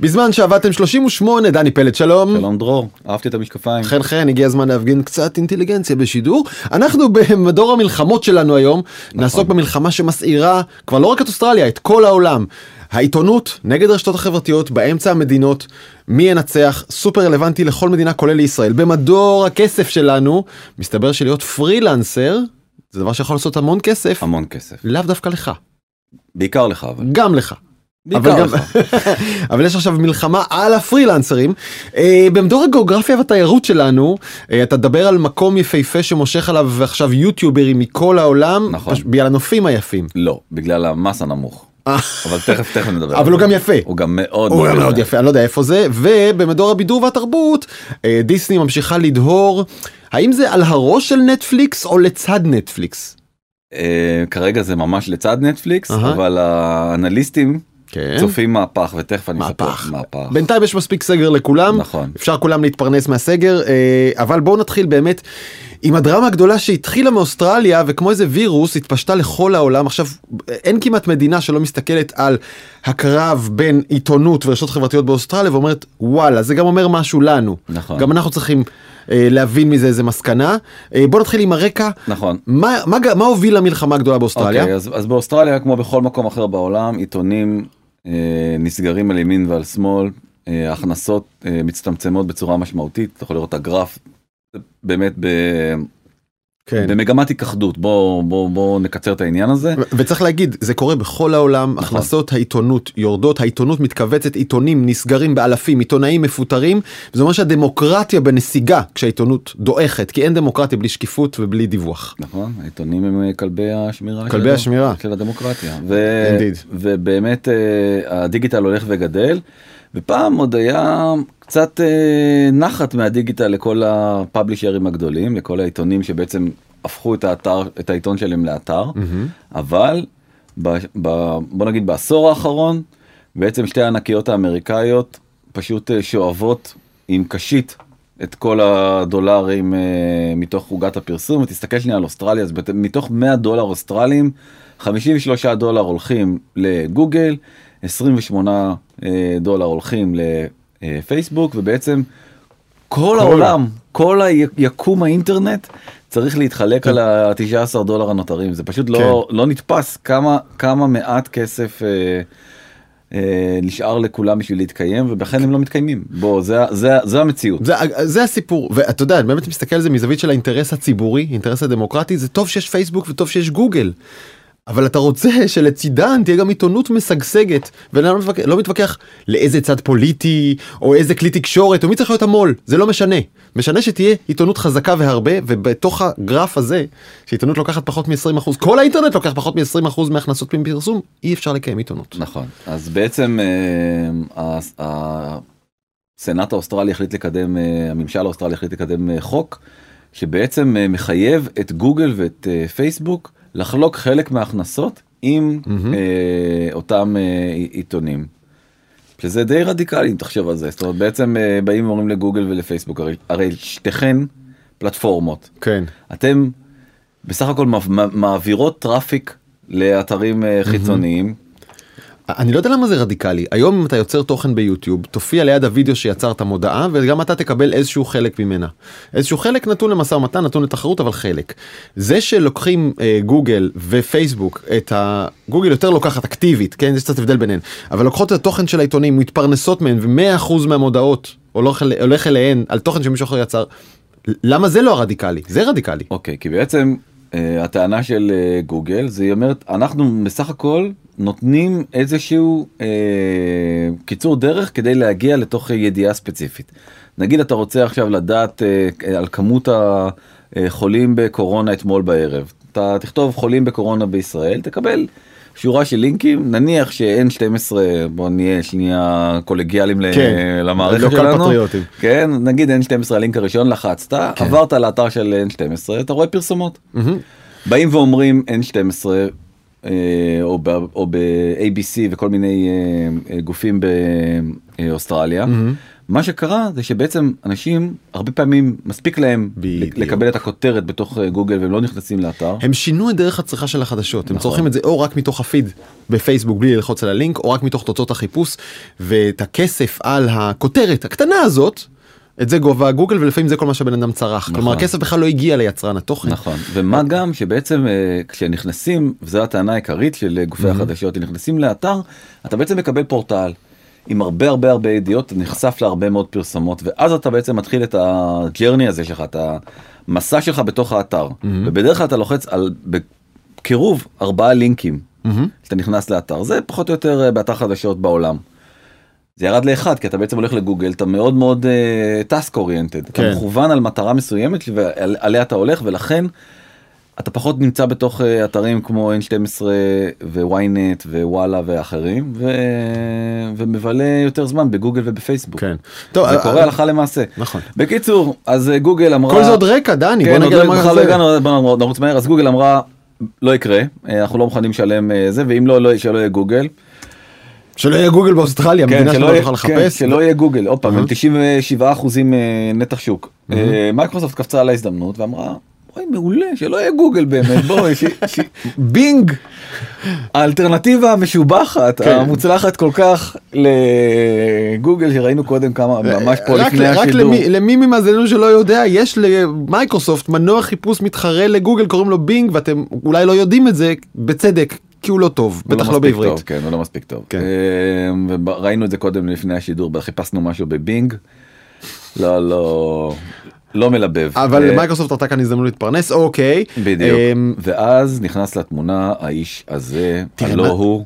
בזמן שעבדתם 38, דני פלד, שלום. שלום דרור, אהבתי את המשקפיים. חן חן, הגיע הזמן להפגין קצת אינטליגנציה בשידור. אנחנו במדור המלחמות שלנו היום, נכון. נעסוק במלחמה שמסעירה כבר לא רק את אוסטרליה, את כל העולם. העיתונות נגד הרשתות החברתיות, באמצע המדינות, מי ינצח, סופר רלוונטי לכל מדינה כולל לישראל. במדור הכסף שלנו, מסתבר שלהיות פרילנסר, זה דבר שיכול לעשות המון כסף. המון כסף. לאו דווקא לך. בעיקר לך אבל. גם לך. אבל, לך. אבל יש עכשיו מלחמה על הפרילנסרים. אה, במדור הגיאוגרפיה והתיירות שלנו, אה, אתה תדבר על מקום יפהפה שמושך עליו עכשיו יוטיוברים מכל העולם, נכון. פש- בגלל הנופים היפים. לא, בגלל המס הנמוך. אה. אבל תכף תכף נדבר. אבל הוא. גם יפה. הוא גם מאוד הוא גם מאוד יפה, אני לא יודע איפה זה, ובמדור הבידור והתרבות, דיסני ממשיכה לדהור. האם זה על הראש של נטפליקס או לצד נטפליקס? כרגע זה ממש לצד נטפליקס. אבל האנליסטים כן. צופים מהפך ותכף אני אספר מהפך. מהפך. בינתיים יש מספיק סגר לכולם, נכון. אפשר כולם להתפרנס מהסגר, אה, אבל בואו נתחיל באמת עם הדרמה הגדולה שהתחילה מאוסטרליה וכמו איזה וירוס התפשטה לכל העולם. עכשיו אין כמעט מדינה שלא מסתכלת על הקרב בין עיתונות ורשתות חברתיות באוסטרליה ואומרת וואלה זה גם אומר משהו לנו. נכון. גם אנחנו צריכים אה, להבין מזה איזה מסקנה. אה, בואו נתחיל עם הרקע. נכון. מה, מה, מה הוביל למלחמה הגדולה באוסטרליה? אוקיי, אז, אז באוסטרליה כמו בכל מקום אחר בעולם עיתונים נסגרים על ימין ועל שמאל, אה, הכנסות אה, מצטמצמות בצורה משמעותית, אתה יכול לראות את הגרף באמת ב, כן. במגמת היכחדות, בוא, בוא, בוא נקצר את העניין הזה. וצריך להגיד זה קורה בכל העולם נכון. הכנסות העיתונות יורדות העיתונות מתכווצת עיתונים נסגרים באלפים עיתונאים מפוטרים זה אומר שהדמוקרטיה בנסיגה כשהעיתונות דועכת כי אין דמוקרטיה בלי שקיפות ובלי דיווח. נכון, העיתונים הם אה, כלבי השמירה. של כלבי הדמ- השמירה. של הדמוקרטיה. ו... Indeed. ובאמת אה, הדיגיטל הולך וגדל, ופעם עוד היה קצת אה, נחת מהדיגיטל לכל הפאבלישרים הגדולים, לכל העיתונים שבעצם הפכו את האתר, את העיתון שלהם לאתר, אבל ב, ב, בוא נגיד בעשור האחרון, בעצם שתי הענקיות האמריקאיות פשוט אה, שואבות עם קשית את כל הדולרים אה, מתוך עוגת הפרסום. ותסתכל שנייה על אוסטרליה אז בת- מתוך 100 דולר אוסטרליים 53 דולר הולכים לגוגל 28 אה, דולר הולכים לפייסבוק ובעצם כל העולם כל היקום האינטרנט צריך להתחלק על ה-19 דולר הנותרים. זה פשוט לא לא נתפס כמה כמה מעט כסף. אה, אה, נשאר לכולם בשביל להתקיים ולכן הם לא מתקיימים. בוא זה זה זה המציאות. זה, זה הסיפור. ואתה יודע אני באמת מסתכל על זה מזווית של האינטרס הציבורי אינטרס הדמוקרטי זה טוב שיש פייסבוק וטוב שיש גוגל. אבל אתה רוצה שלצידן תהיה גם עיתונות משגשגת ואני לא מתווכח, לא מתווכח לאיזה צד פוליטי או איזה כלי תקשורת או מי צריך להיות המו"ל זה לא משנה משנה שתהיה עיתונות חזקה והרבה ובתוך הגרף הזה שעיתונות לוקחת פחות מ-20% כל האינטרנט לוקח פחות מ-20% מהכנסות מפרסום אי אפשר לקיים עיתונות. נכון אז בעצם אה, הסנאט האוסטרלי החליט לקדם אה, הממשל האוסטרלי החליט לקדם אה, חוק שבעצם מחייב את גוגל ואת פייסבוק לחלוק חלק מההכנסות עם מהמם. אה, אותם אה, עיתונים. שזה די רדיקלי אם תחשוב על זה זאת אומרת בעצם אה, באים ואומרים לגוגל ולפייסבוק הרי, הרי שתיכן פלטפורמות כן. אתם בסך הכל מע- מע- מעבירות traffic לאתרים אה, חיצוניים. אני לא יודע למה זה רדיקלי. היום אם אתה יוצר תוכן ביוטיוב תופיע ליד הוידאו שיצרת מודעה וגם אתה תקבל איזשהו חלק ממנה. איזשהו חלק נתון למשא ומתן נתון לתחרות אבל חלק. זה שלוקחים אה, גוגל ופייסבוק את ה... גוגל יותר לוקחת אקטיבית כן? יש קצת הבדל ביניהן. אבל לוקחות את התוכן של העיתונים מתפרנסות מהן ו-100% מהמודעות הולך, הולך אליהן על תוכן שמישהו אחר יצר. למה זה לא הרדיקלי זה רדיקלי. אוקיי כי בעצם אה, הטענה של אה, גוגל זה היא אומרת אנחנו בסך הכל נותנים איזשהו אה, קיצור דרך כדי להגיע לתוך ידיעה ספציפית. נגיד אתה רוצה עכשיו לדעת אה, על כמות החולים בקורונה אתמול בערב אתה תכתוב חולים בקורונה בישראל תקבל שורה של לינקים נניח ש-N12 בוא נהיה שנייה קולגיאליים ל- כן, למערכת לא שלנו. פטריוטים. כן נגיד N12 הלינק הראשון לחצת כן. עברת לאתר של N12 אתה רואה פרסומות מהמם. באים ואומרים N12 אה, או ב- או ב-ABC וכל מיני אה, אה, גופים באוסטרליה מהמם. מה שקרה זה שבעצם אנשים הרבה פעמים מספיק להם בדיוק. לקבל את הכותרת בתוך אה, גוגל והם לא נכנסים לאתר. הם שינו את דרך הצריכה של החדשות הם נכון. צורכים את זה או רק מתוך הפיד בפייסבוק בלי ללחוץ על הלינק או רק מתוך תוצאות החיפוש ואת הכסף על הכותרת הקטנה הזאת. את זה גובה גוגל ולפעמים זה כל מה שבן אדם צרך נכון. כלומר הכסף בכלל לא הגיע ליצרן התוכן. נכון ומה גם שבעצם אה, כשנכנסים וזו הטענה העיקרית של אה, גופי החדשות נכנסים לאתר אתה בעצם מקבל פורטל. עם הרבה הרבה הרבה ידיעות אתה נחשף להרבה מאוד פרסומות ואז אתה בעצם מתחיל את הג'רני הזה שלך את המסע שלך בתוך האתר ובדרך כלל אתה לוחץ על בקירוב ארבעה לינקים מהמם. כשאתה נכנס לאתר זה פחות או יותר אה, באתר חדשות בעולם. זה ירד לאחד כי אתה בעצם הולך לגוגל אתה מאוד מאוד טאסק אוריינטד אתה כן. מכוון על מטרה מסוימת ועליה אתה הולך ולכן אתה פחות נמצא בתוך אה, אתרים כמו N12 וויינט ווואלה ואחרים ו... ומבלה יותר זמן בגוגל ובפייסבוק. כן. טוב, זה אה, קורה אה, הלכה למעשה. נכון. בקיצור אז אה, גוגל אמרה כל זה עוד רקע דני בוא כן, עוד נגיד למה לא זה. הגענו, בוא נרוץ מהר אז גוגל אמרה לא יקרה אנחנו לא מוכנים לשלם זה ואם לא לא שלא יהיה גוגל. שלא יהיה גוגל באוסטרליה כן, מדינה שלא יהיה- תוכל כן, לחפש. שלא יהיה גוגל עוד פעם אהה. הם 97 אחוזים אה, נתח שוק. אה, מייקרוסופט קפצה על ההזדמנות ואמרה. אוי מעולה שלא יהיה גוגל באמת בואי ש- ש- בינג האלטרנטיבה המשובחת כן. המוצלחת כל כך לגוגל שראינו קודם כמה ממש פה רק- לפני רק השידור. למי- למי ממאזיננו שלא יודע יש למייקרוסופט מנוע חיפוש מתחרה לגוגל קוראים לו בינג ואתם אולי לא יודעים את זה בצדק כי הוא לא טוב הוא בטח לא מספיק בעברית. טוב, כן, הוא לא מספיק טוב. כן. אה, וראינו את זה קודם לפני השידור, חיפשנו משהו בבינג. לא, לא, לא מלבב. אבל מייקרוסופט ראתה כאן הזדמנות להתפרנס אוקיי. בדיוק. אמ, ואז נכנס לתמונה האיש הזה, הלא הוא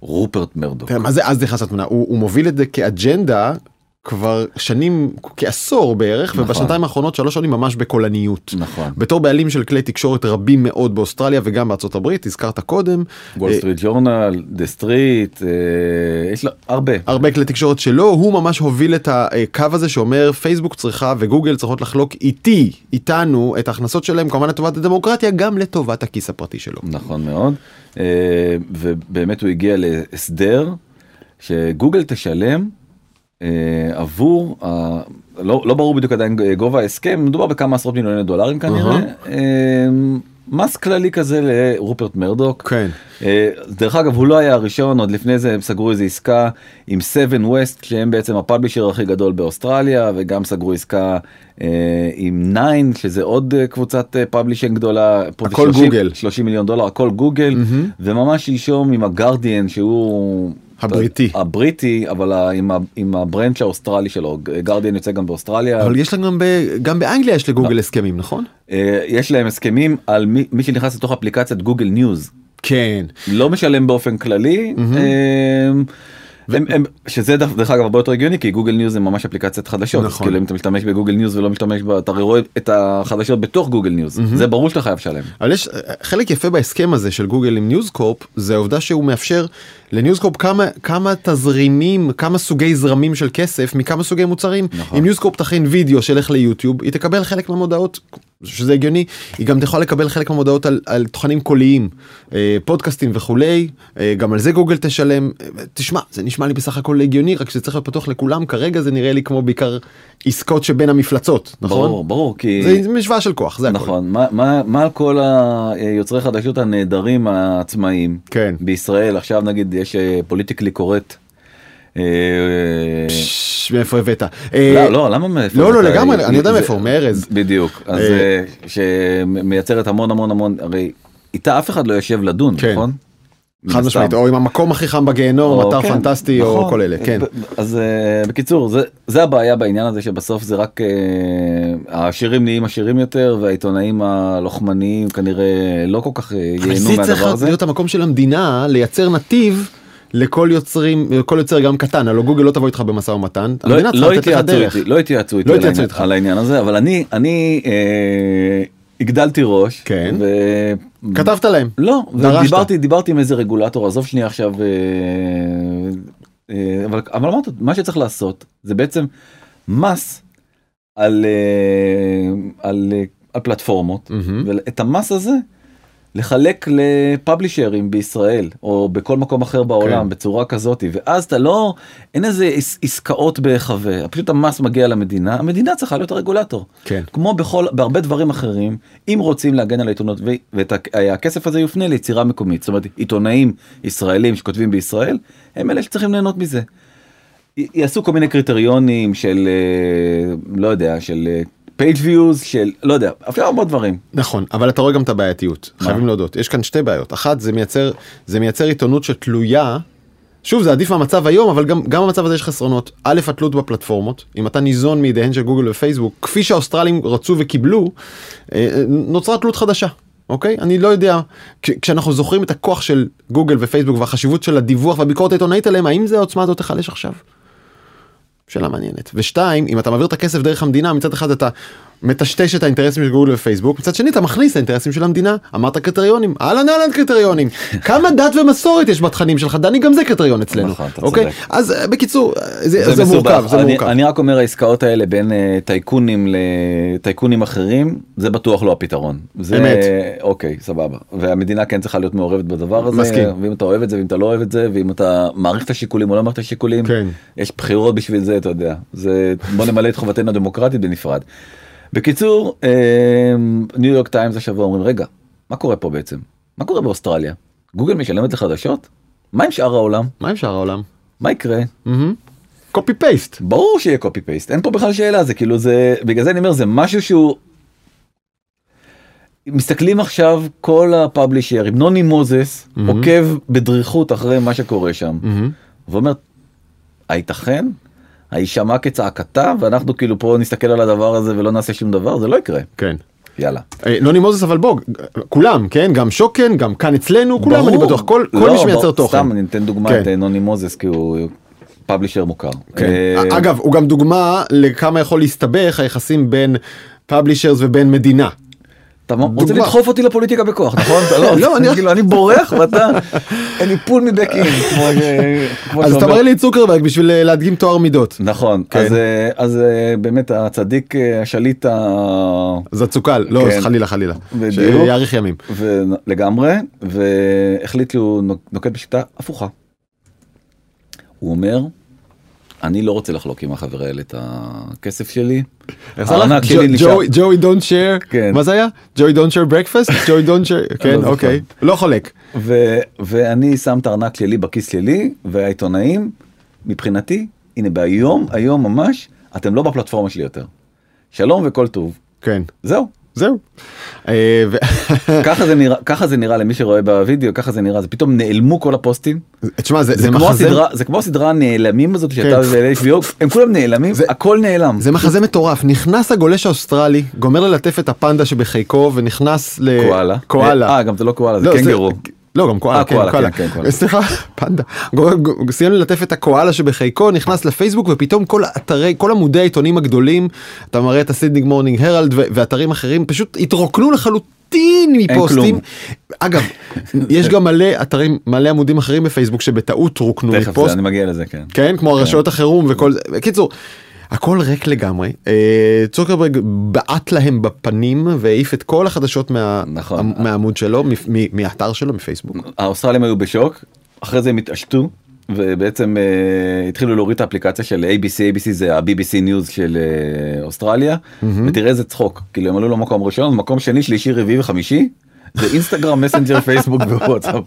רופרט מרדוק. מה זה אז נכנס לתמונה הוא מוביל את זה כאג'נדה כבר שנים כעשור בערך נכון. ובשנתיים האחרונות שלוש שנים ממש בקולניות. נכון. בתור בעלים של כלי תקשורת רבים מאוד באוסטרליה וגם בארצות הברית הזכרת קודם וול סטריט ג'ורנל, The Street, יש לו הרבה. הרבה כלי תקשורת שלו הוא ממש הוביל את הקו הזה שאומר פייסבוק צריכה וגוגל צריכות לחלוק איתי איתנו את ההכנסות שלהם כמובן לטובת הדמוקרטיה גם לטובת הכיס הפרטי שלו. נכון מאוד. אה, ובאמת הוא הגיע להסדר שגוגל תשלם עבור, ה- לא, לא ברור בדיוק עדיין גובה ההסכם, מדובר בכמה עשרות מיליוני דולרים כנראה, אה, מס כללי כזה לרופרט מרדוק. כן. אה, דרך אגב הוא לא היה הראשון עוד לפני זה הם סגרו איזה עסקה עם 7 West שהם בעצם ה publisher הכי גדול באוסטרליה וגם סגרו עסקה אה, עם 9 שזה עוד אה, קבוצת publishing גדולה. הכל 30 גוגל. 30 מיליון דולר הכל גוגל מהמם. וממש שלשום עם הגרדיאן שהוא הבריטי. הבריטי אבל עם, ה- עם ה branch האוסטרלי שלו גרדיאן יוצא גם באוסטרליה אבל יש להם גם, ב, גם באנגליה יש לגוגל הסכמים נכון? אה, יש להם הסכמים על מי, מי שנכנס לתוך אפליקציית Google News כן. לא משלם באופן כללי. אמ, הם, הם, שזה דרך דרך אגב הרבה יותר הגיוני כי Google News זה ממש אפליקציית חדשות נכון. כאילו אם אתה משתמש ב Google News ולא משתמש בה אתה רואה את החדשות בתוך Google News זה ברור שאתה חייב לשלם. אבל יש אה, חלק יפה בהסכם הזה של גוגל עם News Corp זה העובדה שהוא מאפשר ל News Corp כמה כמה תזרימים כמה סוגי זרמים של כסף מכמה סוגי מוצרים נכון. אם News Corp תכין וידאו שילך ליוטיוב היא תקבל חלק מהמודעות שזה הגיוני היא גם תוכל לקבל חלק מהמודעות על, על תכנים קוליים אה, פודקאסטים וכולי אה, גם על זה גוגל תשלם אה, תשמע זה נשמע לי בסך הכל הגיוני רק שזה צריך להיות פתוח לכולם כרגע זה נראה לי כמו בעיקר עסקאות שבין המפלצות נכון ברור ברור כי זה משוואה של כוח זה הכל. נכון מה מה מה על כל היוצרי חדשות הנהדרים העצמאיים כן. בישראל עכשיו נגיד יש פוליטיקלי קורט. מאיפה הבאת? לא אה, לא למה מאיפה לא, לא, לגמרי, אני יודע מאיפה, מארז. בדיוק אז אה, אה, שמייצרת המון המון המון הרי איתה אף אחד לא יושב לדון כן. נכון? חד משמעית. או עם המקום הכי חם בגיהנום, או- אתר כן, פנטסטי, או נכון. כל אלה, כן. אז אה, בקיצור זה זה הבעיה בעניין הזה שבסוף זה רק אה, העשירים נהיים עשירים יותר והעיתונאים הלוחמניים כנראה לא כל כך אה, אבל ייהנו זה צריך מהדבר הזה. להיות המקום של המדינה לייצר נתיב לכל יוצרים, לכל יוצר גם קטן, הלוא גוגל לא תבוא איתך במשא ומתן, לא, לא התייעצו. איתי, לא התייעצו איתי לא איתך. על העניין הזה אבל אני אני אה, הגדלתי ראש. כן. ו... כתבת להם. לא, דרשת. דיברתי דיברתי עם איזה רגולטור עזוב שנייה עכשיו אה, אה, אבל אבל אמרת מה שצריך לעשות זה בעצם מס על אה, על אה, על פלטפורמות מהמם. ואת המס הזה לחלק לפאבלישרים בישראל או בכל מקום אחר בעולם כן. בצורה כזאת ואז אתה לא אין איזה עס- עסקאות בהיחווה פשוט המס מגיע למדינה המדינה צריכה להיות הרגולטור כן. כמו בכל בהרבה דברים אחרים אם רוצים להגן על העיתונות ו- ואת הכסף הזה יופנה ליצירה מקומית זאת אומרת עיתונאים ישראלים שכותבים בישראל הם אלה שצריכים ליהנות מזה. יעשו כל מיני קריטריונים של אה, לא יודע של page views של לא יודע אפילו הרבה דברים. נכון אבל אתה רואה גם את הבעייתיות מה? חייבים להודות יש כאן שתי בעיות אחת זה מייצר זה מייצר עיתונות שתלויה. שוב זה עדיף מהמצב היום אבל גם גם במצב הזה יש חסרונות א' התלות בפלטפורמות אם אתה ניזון מידיהן של גוגל ופייסבוק כפי שהאוסטרלים רצו וקיבלו אה, נוצרה תלות חדשה. אוקיי אני לא יודע כ- כשאנחנו זוכרים את הכוח של גוגל ופייסבוק והחשיבות של הדיווח והביקורת העיתונאית עליהם האם זה העוצמה הזאת תיחלש עכשיו. שאלה מעניינת. ושתיים אם אתה מעביר את הכסף דרך המדינה מצד אחד אתה מטשטש את האינטרסים של גוגל ופייסבוק מצד שני אתה מכניס את האינטרסים של המדינה אמרת קריטריונים אהלן אהלן קריטריונים כמה דת ומסורת יש בתכנים שלך דני גם זה קריטריון אצלנו נכון, אתה אוקיי צודק. אז אה, בקיצור אה, זה, זה, מסובך. מורכב זה אני, מורכב אני רק אומר העסקאות האלה בין אה, טייקונים לטייקונים אחרים זה בטוח לא הפתרון. זה אמת. אוקיי סבבה והמדינה כן צריכה להיות מעורבת בדבר הזה מסכים. ואם אתה אוהב את זה ואם אתה לא אוהב את זה ואם אתה מעריך את השיקולים או לא מעריך את השיקולים כן. יש בחירות בשביל זה אתה יודע זה בוא נמלא את חובתנו הדמוקרטית בנפרד. בקיצור אה, ניו יורק טיימס השבוע אומרים רגע מה קורה פה בעצם? מה קורה באוסטרליה? גוגל משלמת לחדשות מה עם שאר העולם? מה עם שאר העולם? מה יקרה? copy paste ברור שיהיה copy paste אין פה בכלל שאלה זה כאילו זה בגלל זה אני אומר זה משהו שהוא. מסתכלים עכשיו כל ה publishers נוני מוזס מהמם. עוקב בדריכות אחרי מה שקורה שם ואומר הייתכן הישמע כצעקתה ואנחנו כאילו פה נסתכל על הדבר הזה ולא נעשה שום דבר זה לא יקרה כן. יאללה. אה, נוני מוזס אבל בוא כולם כן גם שוקן גם כאן אצלנו כולם אני ברור. בטוח כל כל לא, מי שמייצר ברור, תוכן. סתם אני אתן דוגמא כן. את אה, נוני מוזס כי הוא פאבלישר מוכר. כן. אה, אגב הוא גם דוגמה לכמה יכול להסתבך היחסים בין פאבלישרס ובין מדינה. אתה רוצה. לדחוף אותי לפוליטיקה בכוח נכון? אתה לא, לא, אני- כאילו אני בורח ואתה אין לי פול מבק אין כמו ש- כמו אז אתה. מראה לי את צוקרברג בשביל אה, להדגים טוהר מידות. נכון כן. אז אה, אז אה, באמת הצדיק השליט ה- זצוקל לא כן. חלילה חלילה. שיאריך ימים. לגמרי והחליט שהוא נוק- נוקט בשיטה הפוכה. הוא אומר אני לא רוצה לחלוק עם החבר'ה האלה את הכסף שלי. איך זה הלך? ג'וי- דונט שייר כן. מה זה היה? Joey don't share breakfast? Joey don't share כן זוכר. אוקיי לא חולק. ואני שם את הארנק שלי בכיס שלי והעיתונאים מבחינתי הנה ביום היום ממש אתם לא בפלטפורמה שלי יותר. שלום וכל טוב כן זהו זהו. אה, ככה זה נראה ככה זה נראה למי שרואה בווידאו ככה זה נראה זה פתאום נעלמו כל הפוסטים תשמע זה זה זה כמו מחזה הסדרה זה כמו הסדרה הנעלמים הזאת שאתה כן. ו-HBO הם כולם נעלמים זה- הכל נעלם זה מחזה מטורף נכנס הגולש האוסטרלי גומר ללטף את הפנדה שבחיקו ונכנס ל... קואלה. אה גם זה לא קואלה זה לא, קנגרו לא גם קואלה, אה, כן, קואלה. כן, כן, קואלה. סליחה, פנדה. סיים ללטף את הקואלה שבחיקו, נכנס לפייסבוק ופתאום כל האתרי, כל עמודי העיתונים הגדולים, אתה מראה את ה Sydney Morning Herald ואתרים אחרים, פשוט התרוקנו לחלוטין מפוסטים. אגב, יש גם מלא אתרים, מלא עמודים אחרים בפייסבוק שבטעות רוקנו תכף מפוסט. זה, אני מגיע לזה כן. כן כמו הרשויות החירום וכל זה בקיצור הכל ריק לגמרי. אה, צוקרברג בעט להם בפנים והעיף את כל החדשות מה, נכון. מהעמוד שלו מהאתר שלו מפייסבוק. האוסטרלים היו בשוק אחרי זה הם התעשתו ובעצם אה, התחילו להוריד את האפליקציה של ABC ABC זה ה-BBC News של אה, אוסטרליה ותראה איזה צחוק כאילו הם עלו למקום ראשון מקום שני שלישי רביעי וחמישי זה אינסטגרם מסנג'ר פייסבוק ווואטסאפ.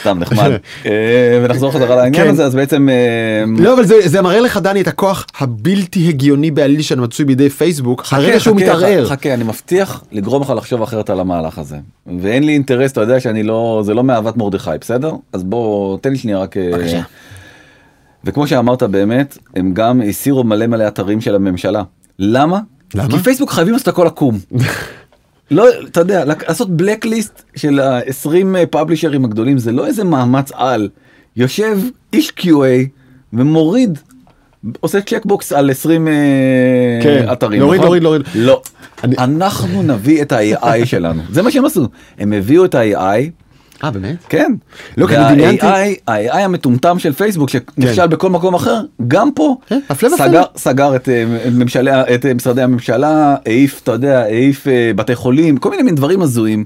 סתם נחמד אה, ונחזור חזרה לעניין כן. הזה אז בעצם אה, לא אבל זה, מראה לך דני את הכוח הבלתי הגיוני בעליל שמצוי בידי פייסבוק הרגע שהוא מתערער. חכה אני מבטיח לגרום לך לחשוב אחרת על המהלך הזה ואין לי אינטרס אתה יודע שאני לא זה לא מאהבת מרדכי בסדר אז בוא תן לי שנייה רק אה. וכמו שאמרת באמת הם גם הסירו מלא מלא אתרים של הממשלה למה? למה? כי פייסבוק חייבים לעשות הכל עקום. לא אתה יודע לעשות בלקליסט של ה-20 פאבלישרים הגדולים זה לא איזה מאמץ על יושב איש QA ומוריד עושה checkbox על 20 אה, כן, אתרים להוריד, נכון? להוריד, להוריד. לא אני- אנחנו נביא את ה-AI שלנו זה מה שהם עשו הם הביאו את ה-AI אה באמת? כן. לא, כי אני דמיינתי- ה-AI המטומטם של פייסבוק שנכשל בכל מקום אחר גם פה כן. סגר את אה, אה, משרדי הממשלה העיף אתה יודע העיף אה, בתי חולים כל מיני מין דברים הזויים.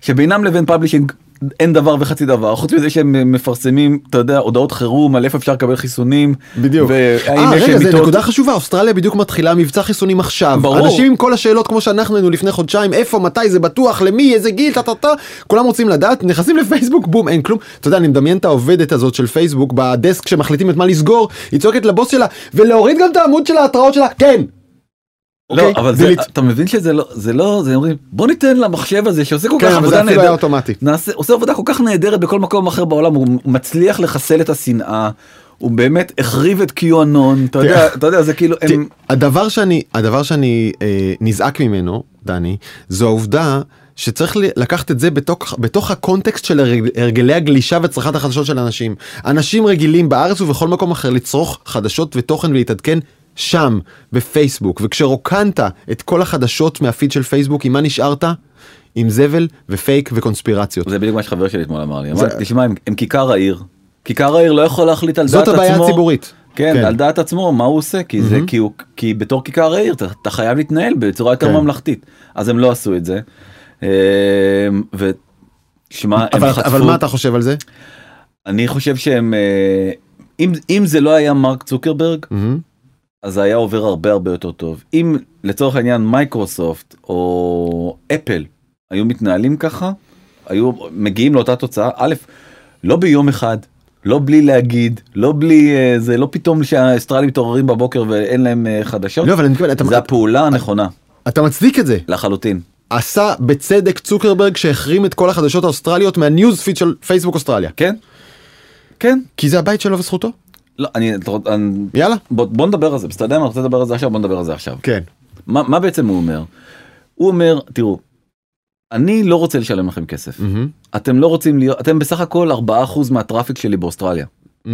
שבינם לבין publishing אין דבר וחצי דבר חוץ מזה שהם מפרסמים אתה יודע הודעות חירום על איפה אפשר לקבל חיסונים בדיוק. והאם אה, רגע, זה מיטות. נקודה חשובה, אוסטרליה בדיוק מתחילה מבצע חיסונים עכשיו. ברור. אנשים עם כל השאלות כמו שאנחנו היינו לפני חודשיים, איפה, מתי, זה בטוח, למי, איזה גיל, טה טה טה, כולם רוצים לדעת, נכנסים לפייסבוק, בום, אין כלום. אתה יודע, אני מדמיין את העובדת הזאת של פייסבוק בדסק שמחליטים את מה לסגור, היא צועקת לבוס שלה, ולהוריד גם את העמוד של ההתראות שלה, כן. לא אוקיי? אבל זה. אתה מבין שזה לא זה לא זה אומרים בוא ניתן למחשב הזה שעושה כל כן, כך אבל עבודה נהדרת עושה עבודה כל כך נהדרת בכל מקום אחר בעולם הוא מצליח לחסל את השנאה. הוא באמת החריב את קיואנון אתה יודע אתה יודע זה כאילו הם הדבר שאני הדבר שאני אה, נזעק ממנו דני זו העובדה שצריך לקחת את זה בתוך בתוך הקונטקסט של הרג- הרגלי הגלישה וצריכת החדשות של אנשים אנשים רגילים בארץ ובכל מקום אחר לצרוך חדשות ותוכן ולהתעדכן שם בפייסבוק וכשרוקנת את כל החדשות מהפיד של פייסבוק עם מה נשארת? עם זבל ופייק וקונספירציות. זה בדיוק מה שחבר שלי אתמול אמר לי אמר זה- לי, תשמע הם, הם כיכר העיר כיכר העיר לא יכול להחליט על זאת דעת עצמו. הבעיה הציבורית. כן, כן. על דעת עצמו מה הוא עושה כי זה כי הוא כי בתור כיכר העיר אתה, אתה חייב להתנהל בצורה יותר כן. ממלכתית אז הם לא עשו את זה. אמ, ושמע הם אבל, חטפו אבל מה אתה חושב על זה? אני חושב שהם אה, אם אם זה לא היה מרק צוקרברג מהמם. אז היה עובר הרבה הרבה יותר טוב. אם לצורך העניין מייקרוסופט או אפל היו מתנהלים ככה היו מגיעים לאותה תוצאה. א' לא ביום אחד לא בלי להגיד לא בלי אה, זה לא פתאום שהאסטרלים מתעוררים בבוקר ואין להם אה, חדשות. לא אבל אני מתכוון אתה, זה הפעולה הנכונה. אתה מצדיק את זה. לחלוטין. עשה בצדק צוקרברג שהחרים את כל החדשות האוסטרליות מהניוז פיד של פייסבוק אוסטרליה. כן. כן. כי זה הבית שלו וזכותו. לא אני, יאללה. בוא, בוא נדבר על זה בסדר אני רוצה לדבר על זה עכשיו בוא נדבר על זה עכשיו. כן. מה, מה בעצם הוא אומר? הוא אומר תראו אני לא רוצה לשלם לכם כסף מהמם. אתם לא רוצים להיות אתם בסך הכל 4% מה traffic שלי באוסטרליה. Mm.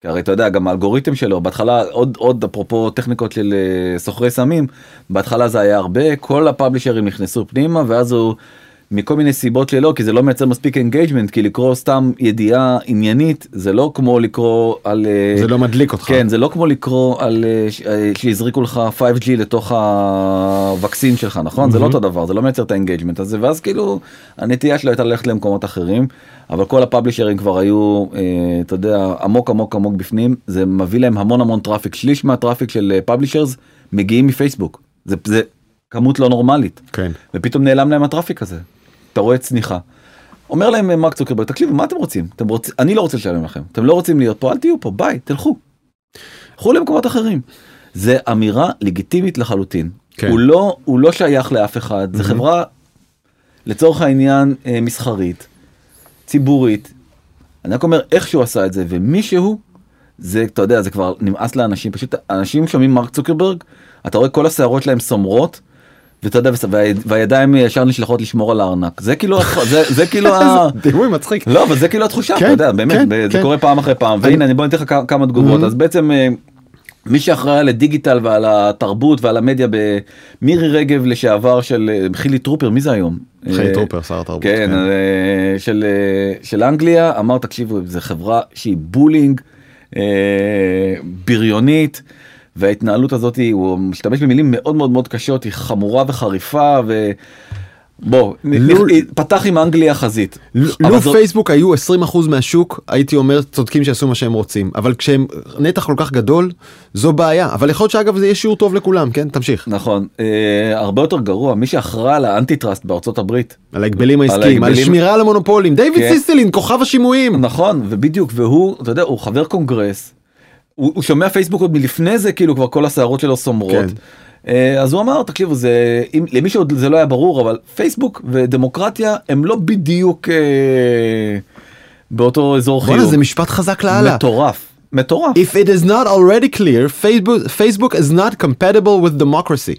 כי הרי אתה יודע גם האלגוריתם שלו בהתחלה עוד עוד אפרופו טכניקות של אה, סוחרי סמים בהתחלה זה היה הרבה כל ה publisherים נכנסו פנימה ואז הוא מכל מיני סיבות שלא כי זה לא מייצר מספיק engagement כי לקרוא סתם ידיעה עניינית זה לא כמו לקרוא על אה, זה לא מדליק אותך. כן זה לא כמו לקרוא על אה, אה, שהזריקו לך 5G לתוך ה vaccine שלך נכון? זה לא אותו דבר זה לא מייצר את ה engagement הזה ואז כאילו הנטייה שלו הייתה ללכת למקומות אחרים אבל כל ה publisherים כבר היו אתה יודע עמוק עמוק עמוק בפנים זה מביא להם המון המון traffic שליש מה traffic של publishers מגיעים מפייסבוק זה, זה כמות לא נורמלית. כן. ופתאום נעלם להם ה traffic הזה אתה רואה צניחה. אומר להם אה, מרק צוקרברג תקשיבו מה אתם רוצים אתם רוצים אני לא רוצה לשלם לכם אתם לא רוצים להיות פה אל תהיו פה ביי תלכו. לכו למקומות אחרים. זה אמירה לגיטימית לחלוטין. כן. הוא לא הוא לא שייך לאף אחד זה חברה לצורך העניין אה, מסחרית ציבורית. אני רק אומר איך שהוא עשה את זה ומישהו זה אתה יודע זה כבר נמאס לאנשים פשוט אנשים שומעים מרק צוקרברג אתה רואה כל השערות שלהם סומרות. ואתה יודע וה- והידיים ישר נשלחות לשמור על הארנק זה כאילו זה זה כאילו ה... דימוי מצחיק. לא אבל זה כאילו התחושה כן, אתה יודע באמת כן, זה כן. קורה פעם אחרי פעם והנה בוא ניתן לך כמה- תגובות אז בעצם אה, מי שאחראי על הדיגיטל ועל התרבות ועל המדיה במירי רגב לשעבר של אה, חילי טרופר מי זה היום? חילי אה, טרופר שר התרבות. כן, אה, של של אנגליה אמר תקשיבו זה חברה שהיא bullying בריונית וההתנהלות הזאת היא- הוא משתמש במילים מאוד מאוד מאוד קשות היא חמורה וחריפה ו... בוא, לו- פתח עם אנגליה חזית. לו זאת- פייסבוק היו 20% מהשוק הייתי אומר צודקים שיעשו מה שהם רוצים. אבל כשהם נתח כל כך גדול זו בעיה. אבל יכול להיות שאגב זה יהיה שיעור טוב לכולם כן? תמשיך. נכון, אה, הרבה יותר גרוע, מי שאחראי על ה antitrust בארצות הברית. על ההגבלים העסקיים על ההגבלים- שמירה על המונופולים. דיוויד כן. סיסיליני כוכב השימועים. נכון, ובדיוק, והוא, אתה יודע, הוא חבר קונגרס, הוא, הוא שומע פייסבוק עוד מלפני זה, כאילו כבר כל השערות שלו סומרות. כן. אה, אז הוא אמר, תקשיבו, זה, אם, למי שעוד זה לא היה ברור, אבל פייסבוק ודמוקרטיה הם לא בדיוק אה, באותו אזור חיוג. זה משפט חזק לאללה מטורף, מטורף. If it is not already clear Facebook Facebook is not compatible with democracy.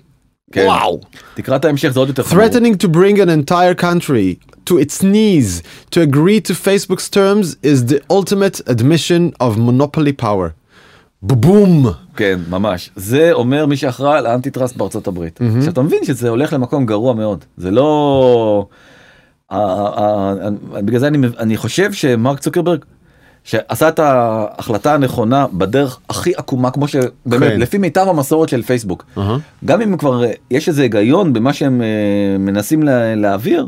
כן. וואו. תקרא את ההמשך, זה עוד יותר חמור. Threatening to bring an entire country to its knees to agree to Facebook's terms is the ultimate admission of monopoly power. בום. כן, ממש. זה אומר מי שאחראי על האנטי טראסט בארצות הברית. עכשיו אתה מבין שזה הולך למקום גרוע מאוד. זה לא... בגלל זה אני, אני חושב שמרק צוקרברג שעשה את ההחלטה הנכונה בדרך הכי עקומה כמו שבאמת כן. לפי מיטב המסורת של פייסבוק. אהה. גם אם כבר אה, יש איזה היגיון במה שהם אה, מנסים לה- להעביר.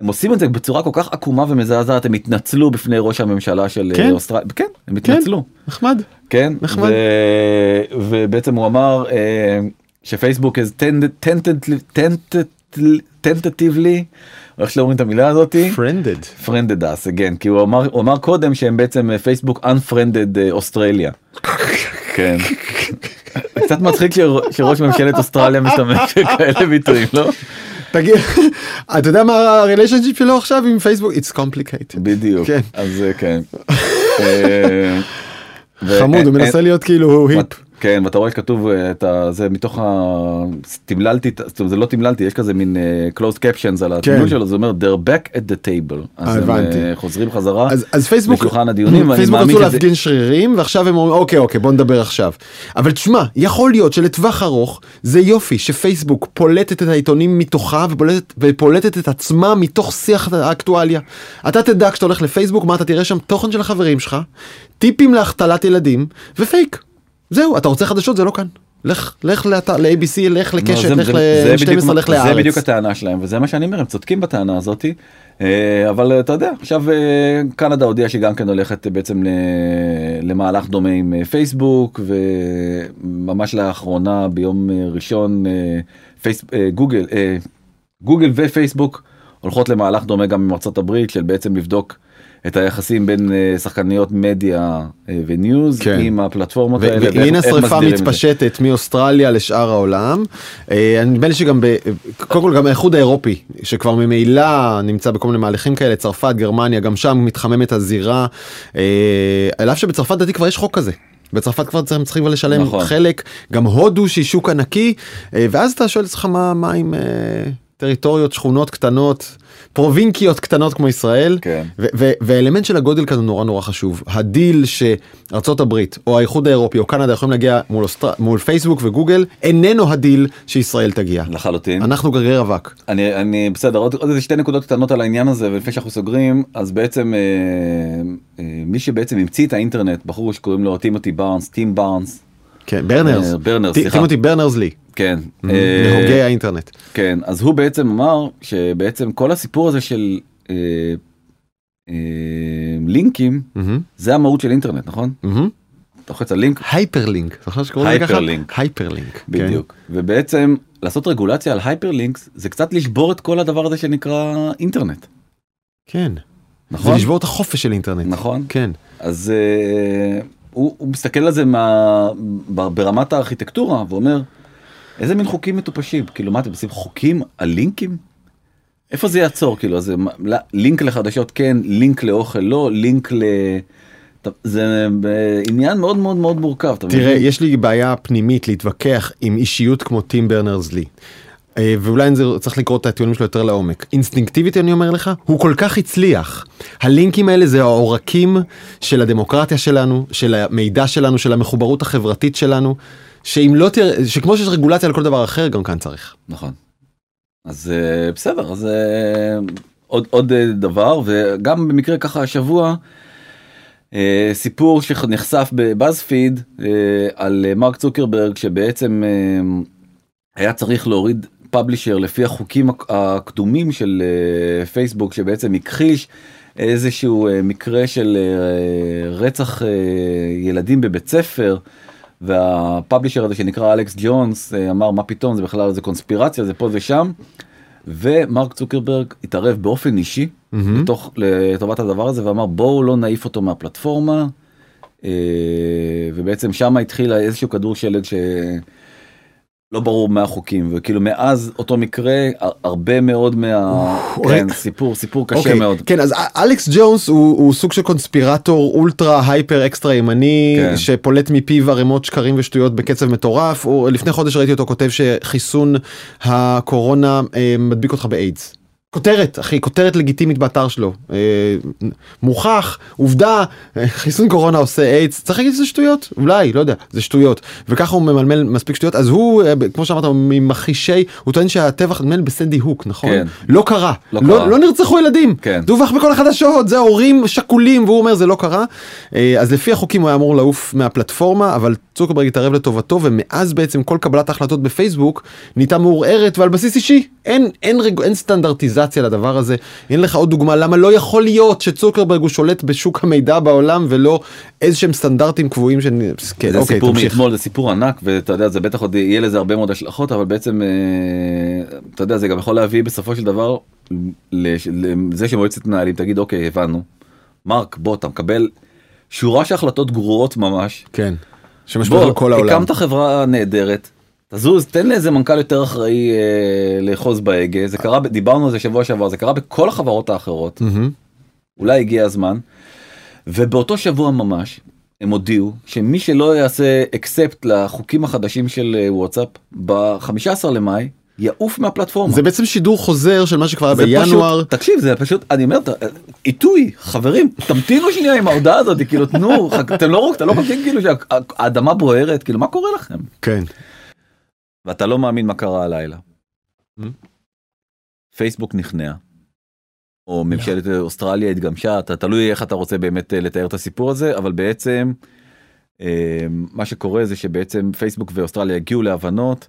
הם עושים את זה בצורה כל כך עקומה ומזעזעת הם התנצלו בפני ראש הממשלה של כן? כן? אוסטרליה כן הם התנצלו נחמד. כן נחמד. ו... ובעצם הוא אמר אה, שפייסבוק is tentatively- איך שלא אומרים את המילה הזאתי פרנדד. friended us again כי הוא אמר הוא אמר קודם שהם בעצם אה, פייסבוק unfriended אה, אוסטרליה. כן. קצת מצחיק שרא- שראש ממשלת אוסטרליה משתמש בכאלה ביטויים לא? תגיד, אתה יודע מה הריליישנשיפ שלו עכשיו עם פייסבוק? It's complicated. בדיוק כן. אז אה, כן. אה, חמוד, הוא אה, מנסה להיות כאילו היפ. כן ואתה רואה שכתוב אה, את ה- זה מתוך ה... תמללתי זה לא תמללתי יש כזה מין אה, closed captions על התמלול שלו זה אומר they're back at the table. אז הם כן. הבנתי. אה, חוזרים חזרה אז, אז פייסבוק, לשולחן הדיונים פייסבוק רצו להפגין שרירים ועכשיו הם אומרים אוקיי אוקיי בוא נדבר עכשיו. אבל תשמע יכול להיות שלטווח ארוך זה יופי שפייסבוק פולטת את העיתונים מתוכה ופולטת, ופולטת את עצמה מתוך שיח האקטואליה. אתה תדע כשאתה הולך לפייסבוק מה אתה תראה שם תוכן של החברים שלך, טיפים להחתלת ילדים ופייק. זהו אתה רוצה חדשות זה לא כאן. לך לך לאתר ל-ABC לך לא, לקשת זה- לך זה- זה בדיוק ל-12 מה- לך זה לארץ. בדיוק הטענה שלהם וזה מה שאני אומר הם צודקים בטענה הזאתי אה, אבל אתה יודע עכשיו אה, קנדה הודיעה שגם כן הולכת אה, בעצם למהלך דומה עם פייסבוק וממש לאחרונה ביום ראשון פייס, גוגל גוגל ופייסבוק הולכות למהלך דומה גם עם ארצות הברית של בעצם לבדוק את היחסים בין אה, שחקניות מדיה אה, וניוז כן. עם הפלטפורמות ו- האלה. והנה שריפה. מתפשטת מאוסטרליה לשאר העולם. אה, נדמה לי שגם, ב- קודם כל גם האיחוד האירופי, שכבר ממילא נמצא בכל מיני מהלכים כאלה, צרפת, גרמניה, גם שם מתחממת הזירה. על אף שבצרפת לדעתי כבר יש חוק כזה. בצרפת כבר צריכים צריכים כבר לשלם נכון. חלק, גם הודו שהיא שוק ענקי, ואז אתה שואל את עצמך מה, מה עם אה, טריטוריות, שכונות קטנות, פרובינקיות קטנות כמו ישראל. כן. והאלמנט של הגודל כאן הוא נורא נורא חשוב. הדיל שארצות הברית או האיחוד האירופי או קנדה יכולים להגיע מול, אוסטר... מול פייסבוק וגוגל איננו הדיל שישראל תגיע. לחלוטין. אנחנו גרגרי אבק. אני אני בסדר עוד, עוד איזה שתי נקודות קטנות על העניין הזה ולפני שאנחנו סוגרים אז בעצם אה, אה, מי שבעצם המציא את האינטרנט בחור שקוראים לו טימותי ברנרס טים ברנרס כן, ברנרס. אה, ברנרס, סליחה. טימותי ברנרס לי. כן אה, מהוגי האינטרנט. כן אז הוא בעצם אמר שבעצם כל הסיפור הזה של אה, לינקים זה המהות של אינטרנט נכון. אתה לוחץ על לינק hyperlink. חושב שקוראים לזה ככה? הייפרלינק. הייפרלינק. כן. בדיוק ובעצם לעשות רגולציה על hyperlinks זה קצת לשבור את כל הדבר הזה שנקרא אינטרנט כן. נכון זה לשבור את החופש של אינטרנט. נכון כן. אז הוא, הוא מסתכל על זה מה, ברמת הארכיטקטורה ואומר איזה מין חוקים מטופשים כאילו מה אתם עושים חוקים על לינקים? איפה זה יעצור כאילו זה לינק לחדשות כן לינק לאוכל לא לינק ל... זה אה, עניין מאוד מאוד מאוד מורכב. תראה? יש לי בעיה פנימית להתווכח עם אישיות כמו טים ברנרס לי. אה, ואולי זה צריך לקרוא את הטיעונים שלו יותר לעומק. אינסטינקטיבית אני אומר לך, הוא כל כך הצליח. הלינקים האלה זה העורקים של הדמוקרטיה שלנו, של המידע שלנו, של המחוברות החברתית שלנו, שאם לא תראה, שכמו שיש רגולציה על כל דבר אחר, גם כאן צריך. נכון. אז אה, בסדר אז אה, עוד עוד דבר וגם במקרה ככה השבוע סיפור שנחשף בבאזפיד על מרק צוקרברג שבעצם היה צריך להוריד פאבלישר לפי החוקים הק- הקדומים של אה, פייסבוק שבעצם הכחיש איזשהו אה, מקרה של אה, רצח ילדים בבית ספר. והפאבלישר הזה שנקרא אלכס ג'ונס אמר מה פתאום זה בכלל זה קונספירציה זה פה ושם. ומרק צוקרברג התערב באופן אישי מהמם. לתוך לטובת הדבר הזה ואמר בואו לא נעיף אותו מהפלטפורמה. ובעצם שם התחיל איזשהו כדור שלג שלא ברור מה החוקים וכאילו מאז אותו מקרה הר- הרבה מאוד מה. כן, סיפור סיפור קשה אוקיי, מאוד. כן, אז אלכס ג'ונס הוא, הוא סוג של conspirator ultra hyper extra ימני, כן. שפולט מפיו ערימות שקרים ושטויות בקצב מטורף. הוא, לפני חודש ראיתי אותו כותב שחיסון הקורונה אה, מדביק אותך באיידס. כותרת, אחי, כותרת לגיטימית באתר שלו. אה, מוכח, עובדה, אה, חיסון קורונה עושה איידס, צריך להגיד שזה שטויות? אולי, לא יודע, זה שטויות. וככה הוא ממלמל מספיק שטויות, אז הוא, אה, כמו שאמרת, ממחישי, הוא טוען שהטבח נדמה לי בסנדי הוק, נכון? כן. לא קרה. לא לא, קרה. לא נרצחו ילדים. כן. דווח בכל החדשות, זה הורים שכולים, והוא אומר זה לא קרה. אה, אז לפי החוקים הוא היה אמור לעוף מהפלטפורמה, אבל צוקרברג התערב לטובתו, ומאז בעצם כל קבלת ההחלטות בפייסבוק נהייתה מעורערת ועל בסיס אישי. אין, אין, רג... אין סטנדרטיזציה דמוניזציה לדבר הזה. אין לך עוד דוגמה למה לא יכול להיות שצוקרברג הוא שולט בשוק המידע בעולם ולא איזה שהם סטנדרטים קבועים של... כן, זה אוקיי, סיפור. מאתמול זה סיפור ענק ואתה יודע זה בטח עוד יהיה לזה הרבה מאוד השלכות אבל בעצם אה, אתה יודע זה גם יכול להביא בסופו של דבר לזה שמועצת מנהלים תגיד אוקיי הבנו. מרק בוא אתה מקבל שורה של החלטות גרועות ממש. כן. שמשפיע על כל העולם. הקמת חברה נהדרת. תזוז תן לאיזה מנכ"ל יותר אחראי אה, לאחוז בהגה זה קרה דיברנו על זה שבוע שעבר זה קרה בכל החברות האחרות. אולי הגיע הזמן. ובאותו שבוע ממש הם הודיעו שמי שלא יעשה אקספט לחוקים החדשים של אה, וואטסאפ ב-15 למאי יעוף מהפלטפורמה. זה בעצם שידור חוזר של מה שכבר היה בינואר. פשוט, תקשיב זה פשוט אני אומר עיתוי חברים תמתינו שנייה עם ההודעה הזאת כאילו תנו אתם לא אתה לא חושבים כאילו שהאדמה בוערת כאילו מה קורה לכם כן. ואתה לא מאמין מה קרה הלילה. Hmm? פייסבוק נכנע. או ממשלת אוסטרליה התגמשה אתה תלוי איך אתה רוצה באמת אה, לתאר את הסיפור הזה אבל בעצם אה, מה שקורה זה שבעצם פייסבוק ואוסטרליה הגיעו להבנות.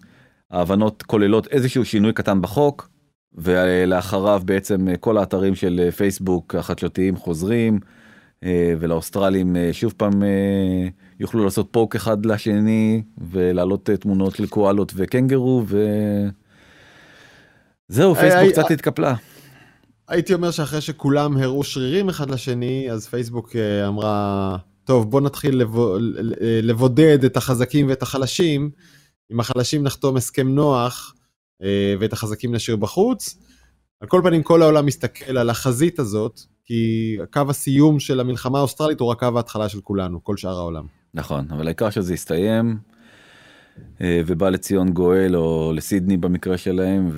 ההבנות כוללות איזשהו שינוי קטן בחוק ולאחריו בעצם אה, כל האתרים של פייסבוק החדשותיים חוזרים ולאוסטרלים אה, שוב פעם אה, יוכלו לעשות פוק אחד לשני ולהעלות אה, תמונות של קואלות וקנגרו וזהו פייסבוק היי, קצת אה, התקפלה. הייתי אומר שאחרי שכולם הראו שרירים אחד לשני, אז פייסבוק אה, אמרה, טוב בוא נתחיל לבו- לבודד את החזקים ואת החלשים, עם החלשים נחתום הסכם נוח, אה, ואת החזקים נשאיר בחוץ. על כל פנים כל העולם מסתכל על החזית הזאת, כי קו הסיום של המלחמה האוסטרלית הוא רק קו ההתחלה של כולנו, כל שאר העולם. נכון אבל העיקר שזה יסתיים אה, ובא לציון גואל או לסידני במקרה שלהם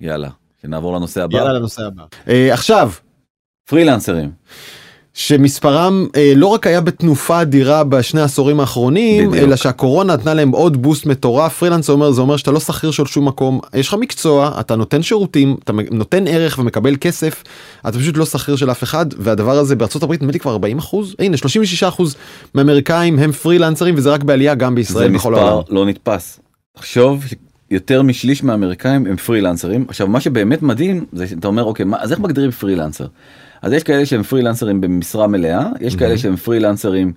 ויאללה שנעבור לנושא הבא יאללה לנושא הבא. אה, עכשיו, פרילנסרים שמספרם אה, לא רק היה בתנופה אדירה בשני העשורים האחרונים, בדיוק. אלא שהקורונה נתנה להם עוד בוסט מטורף. פרילנס אומר, זה אומר שאתה לא שכיר של שום מקום, יש לך מקצוע, אתה נותן שירותים, אתה נותן ערך ומקבל כסף, אתה פשוט לא שכיר של אף אחד, והדבר הזה בארצות הברית נדמה לי כבר 40 אחוז, הנה 36 אחוז מהאמריקאים הם פרילנסרים וזה רק בעלייה גם זה בישראל בכל מספר העולם. לא נתפס. תחשוב שיותר משליש מהאמריקאים הם פרילנסרים עכשיו מה שבאמת מדהים זה שאתה אומר אוקיי מה, אז איך מגדירים פרילנסר. אז יש כאלה שהם פרילנסרים במשרה מלאה יש כאלה שהם פרילנסרים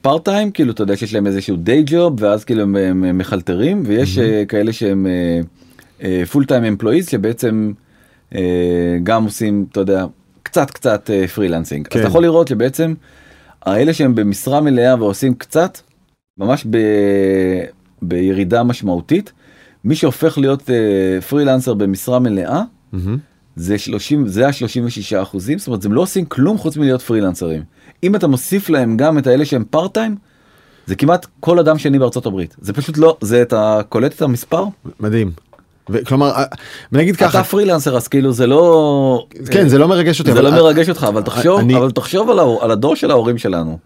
פארט טיים כאילו אתה יודע שיש להם איזשהו דיי ג'וב ואז כאילו הם, הם, מחלטרים ויש אה, כאלה שהם full time employees שבעצם אה, גם עושים אתה יודע קצת קצת אה, freelancing. אז כן. אתה יכול לראות שבעצם האלה שהם במשרה מלאה ועושים קצת ממש ב... בירידה משמעותית מי שהופך להיות אה, פרילנסר במשרה מלאה מהמם. זה 30 זה ה-36 אחוזים זאת אומרת הם לא עושים כלום חוץ מלהיות פרילנסרים אם אתה מוסיף להם גם את האלה שהם part time זה כמעט כל אדם שני בארצות הברית זה פשוט לא זה אתה קולט את המספר מדהים. כלומר, אה, נגיד ככה, אתה פרילנסר אז כאילו זה לא כן זה לא מרגש אותי, זה לא מרגש אותך אבל תחשוב אני- אבל תחשוב על, ההור- על הדור של ההורים שלנו.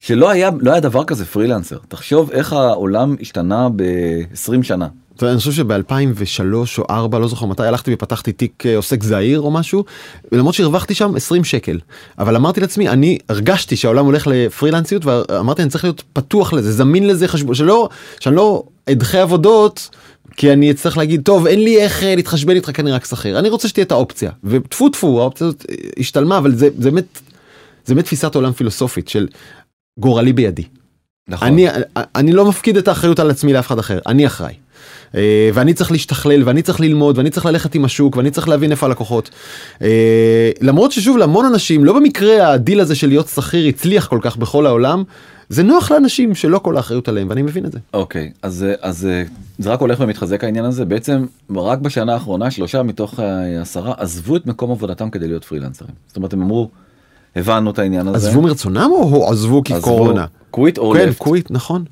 שלא היה לא היה דבר כזה פרילנסר תחשוב איך העולם השתנה ב-20 שנה. אתה יודע, אני חושב שב-2003 או 4 לא זוכר מתי הלכתי ופתחתי תיק אה, עוסק זעיר או משהו למרות שהרווחתי שם 20 שקל אבל אמרתי לעצמי אני הרגשתי שהעולם הולך לפרילנסיות ואמרתי אני צריך להיות פתוח לזה זמין לזה חשבון שלא שאני לא אדחה עבודות כי אני אצטרך להגיד טוב אין לי איך אה, להתחשבן איתך כי אני רק שכיר אני רוצה שתהיה את האופציה וטפו טפו האופציה הזאת אה, השתלמה אבל זה זה באמת זה באמת תפיסת עולם פילוסופית של גורלי בידי. נכון. אני, אני לא מפקיד את האחריות על עצמי לאף אחד אחר, אני אחראי. אה, ואני צריך להשתכלל ואני צריך ללמוד ואני צריך ללכת עם השוק ואני צריך להבין איפה הלקוחות. אה, למרות ששוב להמון אנשים לא במקרה הדיל הזה של להיות שכיר הצליח כל כך בכל העולם זה נוח לאנשים שלא כל האחריות עליהם ואני מבין את זה. אוקיי אז אז אה, זה רק הולך ומתחזק העניין הזה בעצם רק בשנה האחרונה שלושה מתוך העשרה עזבו את מקום עבודתם כדי להיות פרילנסרים. זאת אומרת הם אמרו הבנו את העניין הזה. עזבו מרצונם או עזבו כי עזבו, קורונה? quit or כן, left. קוויט נכון.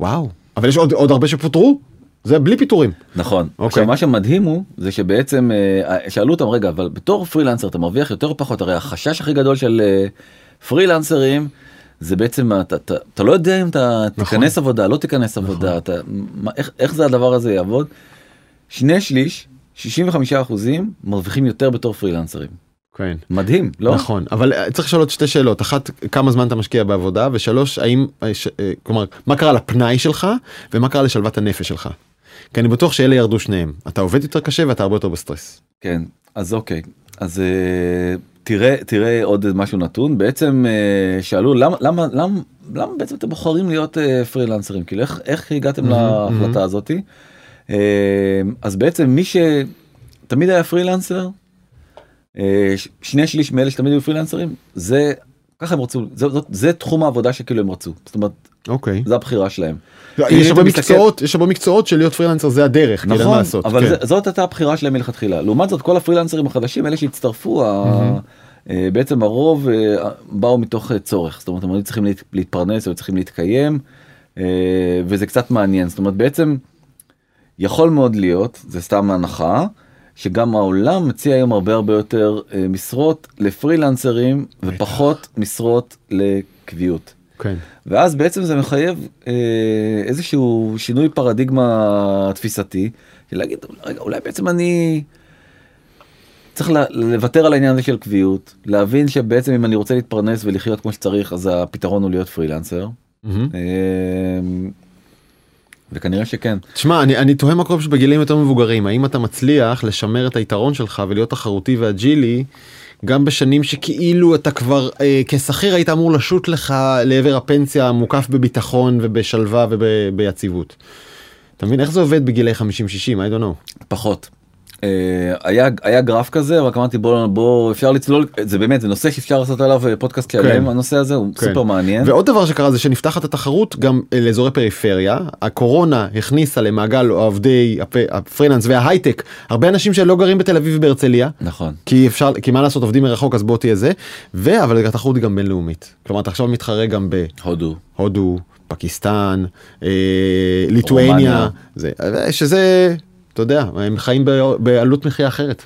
וואו. אבל יש עוד, עוד הרבה שפוטרו זה בלי פיטורים. נכון. אוקיי. עכשיו מה שמדהים הוא זה שבעצם אה, שאלו אותם רגע אבל בתור פרילנסר אתה מרוויח יותר או פחות הרי החשש הכי גדול של אה, פרילנסרים זה בעצם אתה, אתה, אתה לא יודע אם אתה נכון. תיכנס עבודה לא תיכנס עבודה אתה, מה, איך, איך זה הדבר הזה יעבוד. שני שליש 65 אחוזים מרוויחים יותר בתור פרילנסרים. כן. מדהים לא? נכון אבל אה, צריך לשאול עוד שתי שאלות אחת כמה זמן אתה משקיע בעבודה ושלוש האם ש- כלומר מה קרה לפנאי שלך ומה קרה לשלוות הנפש שלך. כי אני בטוח שאלה ירדו שניהם. אתה עובד יותר קשה ואתה הרבה יותר בסטרס. כן אז אוקיי. אז uh, תראה תראה עוד משהו נתון. בעצם uh, שאלו למה למה למה למה בעצם אתם בוחרים להיות uh, פרילנסרים? כאילו איך איך הגעתם Mm-hmm, להחלטה הזאתי. Uh, אז בעצם מי שתמיד היה פרילנסר אה, שני שליש מאלה שתמיד היו פרילנסרים זה ככה הם רצו זה, זה, זה תחום העבודה שכאילו הם רצו זאת אומרת אוקיי. זה הבחירה שלהם. לא, אם יש הרבה מקצועות יש הרבה מקצועות של להיות פרילנסר זה הדרך כאילו, נכון לעשות. אבל כן. זה, זאת הייתה הבחירה שלהם מלכתחילה לעומת זאת כל הפרילנסרים החדשים אלה שהצטרפו אה, בעצם הרוב אה, באו מתוך אה, צורך זאת אומרת הם צריכים להת- להתפרנס או צריכים להתקיים וזה קצת מעניין זאת אומרת בעצם יכול מאוד להיות זה סתם הנחה שגם העולם מציע היום הרבה הרבה יותר אה, משרות לפרילנסרים ופחות משרות לקביעות. כן. ואז בעצם זה מחייב אה, איזשהו שינוי פרדיגמה תפיסתי, של להגיד, רגע, אולי בעצם אני צריך לוותר על העניין הזה של קביעות, להבין שבעצם אם אני רוצה להתפרנס ולחיות כמו שצריך, אז הפתרון הוא להיות פרילנסר. מהמם. אה, וכנראה שכן. תשמע אני אני תוהה מה קורה שבגילאים יותר מבוגרים האם אתה מצליח לשמר את היתרון שלך ולהיות תחרותי ואג'ילי גם בשנים שכאילו אתה כבר אה, כשכיר היית אמור לשוט לך לעבר הפנסיה מוקף בביטחון ובשלווה וביציבות. אתה מבין איך זה עובד בגילי 50-60 I don't know. פחות. אה, היה היה גרף כזה רק אמרתי בוא בוא אפשר לצלול זה באמת זה נושא שאפשר לעשות עליו אה, פודקאסט שלם הנושא הזה הוא כן. סופר מעניין. ועוד דבר שקרה זה שנפתחת התחרות גם אה, לאזורי פריפריה הקורונה הכניסה למעגל עובדי הפ- הפרילנס וההייטק הרבה אנשים שלא גרים בתל אביב ובהרצליה נכון. כי אפשר כי מה לעשות עובדים מרחוק אז בוא תהיה זה ואבל התחרות היא גם בינלאומית כלומר אתה עכשיו מתחרה גם הודו. בהודו פקיסטן אה, ליטואניה. זה שזה אתה יודע הם חיים בעלות מחיה אחרת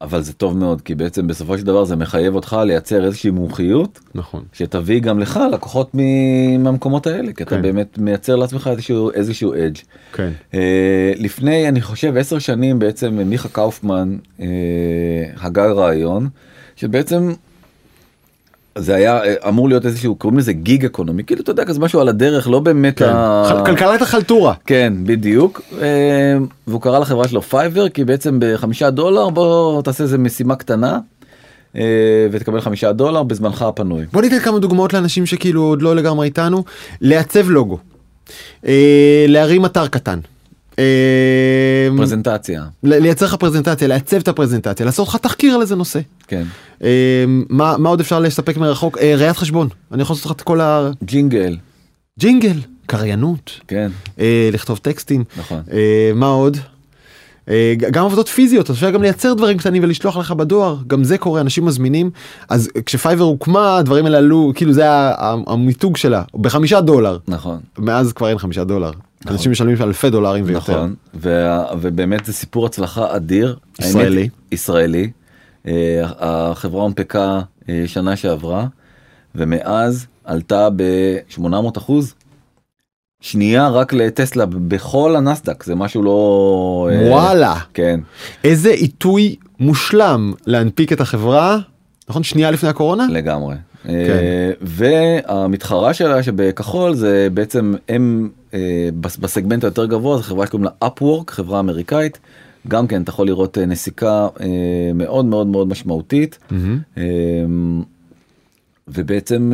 אבל זה טוב מאוד כי בעצם בסופו של דבר זה מחייב אותך לייצר איזושהי מומחיות נכון שתביא גם לך לקוחות מהמקומות האלה כי אתה כן. באמת מייצר לעצמך איזשהו איזשהו אדג'. כן אה, לפני אני חושב עשר שנים בעצם מיכה קאופמן אה, הגה רעיון שבעצם זה היה אה, אמור להיות איזשהו קוראים לזה gig economy כאילו אתה יודע כזה משהו על הדרך לא באמת כן. ה- כלכלת החלטורה כן בדיוק אה, והוא קרא לחברה שלו פייבר כי בעצם בחמישה דולר בוא תעשה איזה משימה קטנה אה, ותקבל חמישה דולר בזמנך הפנוי. בוא ניתן כמה דוגמאות לאנשים שכאילו עוד לא לגמרי איתנו לעצב לוגו להרים אתר קטן. אה, פרזנטציה. לייצר לך פרזנטציה לעצב את הפרזנטציה לעשות לך תחקיר על איזה נושא. כן. אה, מה מה עוד אפשר לספק מרחוק? אה, ראיית חשבון. אני יכול לעשות לך את כל ג'ינגל. הג'ינגל קריינות. כן. אה, לכתוב טקסטים. נכון. אה, מה עוד. גם עבודות פיזיות אפשר גם לייצר דברים קטנים ולשלוח לך בדואר גם זה קורה אנשים מזמינים. אז כשפייבר הוקמה הדברים האלה עלו כאילו זה היה ה- המיתוג שלה בחמישה דולר. נכון. מאז כבר אין חמישה דולר אנשים משלמים אלפי דולרים ויותר. נכון ובאמת זה סיפור הצלחה אדיר ישראלי. האמת, ישראלי אה, החברה הונפקה אה, שנה שעברה ומאז עלתה ב-800 אחוז. שנייה רק לטסלה בכל הנסדק זה משהו לא אה, וואלה כן איזה עיתוי מושלם להנפיק את החברה נכון שנייה לפני הקורונה לגמרי. כן. אה, והמתחרה שלה שבכחול זה בעצם הם אה, בס- בסגמנט היותר גבוה זו חברה שקוראים לה upwork חברה אמריקאית גם כן אתה יכול לראות אה, נסיקה מאוד מאוד מאוד משמעותית. אה, ובעצם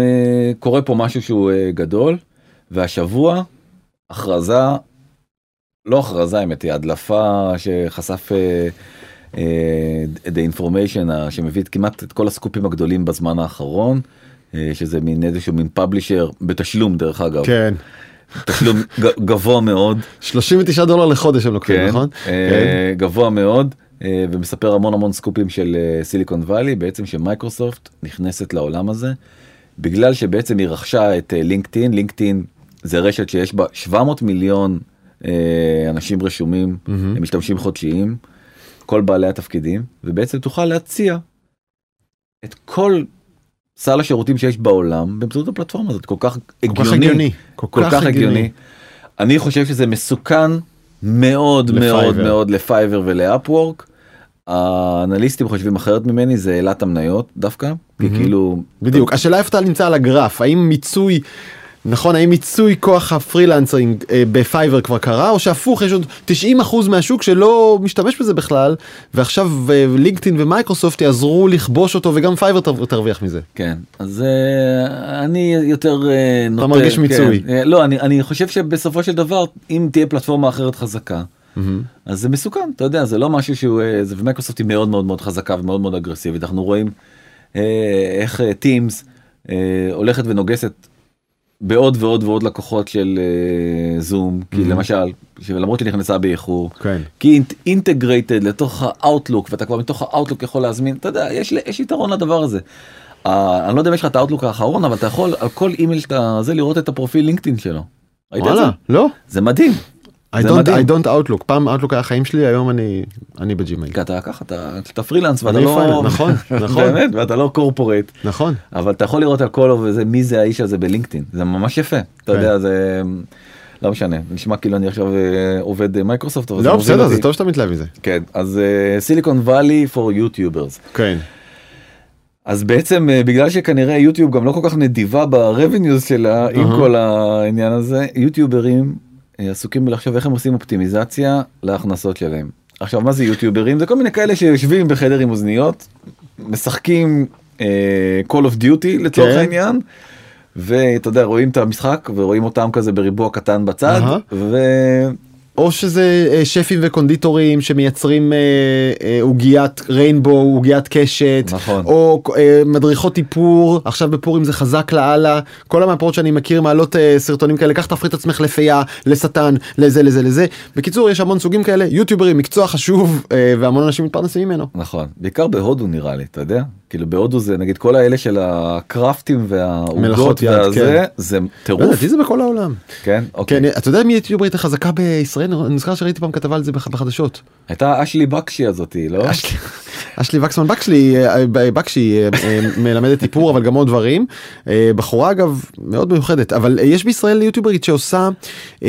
קורה פה משהו שהוא גדול והשבוע הכרזה לא הכרזה האמת היא הדלפה שחשף The Information שמביא את כמעט את כל הסקופים הגדולים בזמן האחרון אה, שזה מין איזשהו מין פאבלישר בתשלום דרך אגב. כן. תשלום גבוה מאוד. 39 דולר לחודש הם לוקחים כן, נכון? אה, גבוה מאוד אה, ומספר המון המון סקופים של אה, סיליקון וואלי בעצם שמייקרוסופט נכנסת לעולם הזה. בגלל שבעצם היא רכשה את אה, לינקדאין לינקדאין זה רשת שיש בה 700 מיליון אה, אנשים רשומים. הם משתמשים חודשיים כל בעלי התפקידים ובעצם תוכל להציע את כל סל השירותים שיש בעולם באמצעות הפלטפורמה הזאת כל כך כל כך הגיוני. הגיוני כל כך הגיוני. אני חושב שזה מסוכן מאוד מאוד לפייבר. מאוד לפייבר ולאפוורק. האנליסטים חושבים אחרת ממני זה העלה את המניות דווקא כי מהמם. כאילו בדיוק השאלה איפה אתה נמצא על הגרף האם מיצוי נכון, האם מיצוי כוח ה freelancing אה, בפייבר כבר קרה, או שהפוך, יש עוד 90% מהשוק שלא משתמש בזה בכלל, ועכשיו אה, לינקדאין ומייקרוסופט יעזרו לכבוש אותו, וגם פייבר תר- תרוויח מזה. כן, אז אה, אני יותר אה, נוטה... מרגיש מיצוי. כן. אה, לא, אני, אני חושב שבסופו של דבר, אם תהיה פלטפורמה אחרת חזקה, אז זה מסוכן, אתה יודע, זה לא משהו שהוא... אה, זה, ומייקרוסופט היא מאוד מאוד מאוד חזקה ומאוד מאוד אגרסיבית. אנחנו רואים אה, איך Teams אה, הולכת ונוגסת בעוד ועוד ועוד לקוחות של אה, זום, כי למשל, למרות שנכנסה באיחור, כן. כי integrated לתוך ה Outlook ואתה כבר מתוך ה Outlook יכול להזמין אתה יודע יש יש יתרון לדבר הזה. Uh, אני לא יודע אם יש לך את ה Outlook האחרון אבל אתה יכול על כל אימייל שאתה זה לראות את הפרופיל לינקדאין שלו. ראית את וואלה, זה? לא. זה מדהים. I don't. I don't Outlook, פעם Outlook היה החיים שלי, היום אני, אני בג'ימייל. כי אתה ככה אתה אתה פרילנס ואתה לא פרילנס, נכון, נכון. באמת ואתה לא corporate נכון. אבל אתה יכול לראות על כל וזה מי זה האיש הזה בלינקדאין זה ממש יפה אתה כן. יודע זה לא משנה נשמע כאילו אני עכשיו אה, עובד מייקרוסופט אבל לא, בסדר. זה טוב שאתה מתלהב מזה. כן אז Silicon Valley for YouTubers כן. אז בעצם אה, בגלל שכנראה יוטיוב גם לא כל כך נדיבה ב revenues שלה עם. כל העניין הזה יוטיוברים עסוקים בלחשוב איך הם עושים אופטימיזציה להכנסות שלהם. עכשיו מה זה יוטיוברים זה כל מיני כאלה שיושבים בחדר עם אוזניות משחקים אה, call of duty לצורך כן. העניין. ואתה יודע רואים את המשחק ורואים אותם כזה בריבוע קטן בצד אהה. או שזה אה, שפים וקונדיטורים שמייצרים אה, אה, עוגיית ריינבו, עוגיית קשת, נכון. או מדריכות איפור, עכשיו בפורים זה חזק לאללה, כל המאפרות שאני מכיר מעלות סרטונים כאלה, קח תפריט עצמך לפיה, לשטן, לזה לזה לזה. בקיצור יש המון סוגים כאלה, יוטיוברים מקצוע חשוב והמון אנשים מתפרנסים ממנו. נכון בעיקר בהודו נראה לי אתה יודע כאילו בהודו זה נגיד כל האלה של הקראפטים והעוגות והזה כן. זה לא טירוף לדעתי זה בכל העולם. כן אוקיי כן, אתה יודע מי יוטיוברית החזקה בישראל? אני נזכר שראיתי פעם כתבה על זה בח- בחדשות. הייתה אשלי בקשי הזאתי לא אשלי- וקסמן בקשלי, אה, ב- בקשי אה, אה, מלמדת איפור אבל גם עוד דברים. אה, בחורה אגב מאוד מיוחדת אבל אה, יש בישראל יוטיוברית שעושה אה,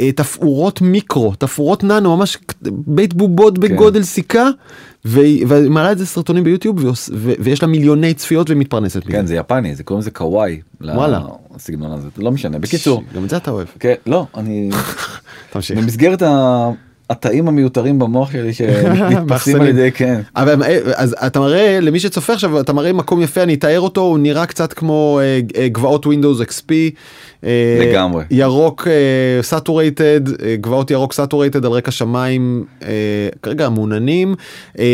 אה, תפאורות מיקרו, תפאורות ננו, ממש בית בובות בגודל סיכה. והיא מעלה את זה סרטונים ביוטיוב ויש לה מיליוני צפיות ומתפרנסת. כן זה יפני זה קוראים לזה קוואי וואלה. הסגנון הזה לא משנה בקיצור גם את זה אתה אוהב. כן לא אני תמשיך. במסגרת התאים המיותרים במוח שלי שנתפסים. על ידי כן אבל אה, אז אתה מראה למי שצופה עכשיו אתה מראה מקום יפה אני אתאר אותו הוא נראה קצת כמו אה, אה, גבעות Windows XP. אה, לגמרי. ירוק saturated גבעות ירוק saturated על רקע שמיים אה, כרגע מעוננים אה,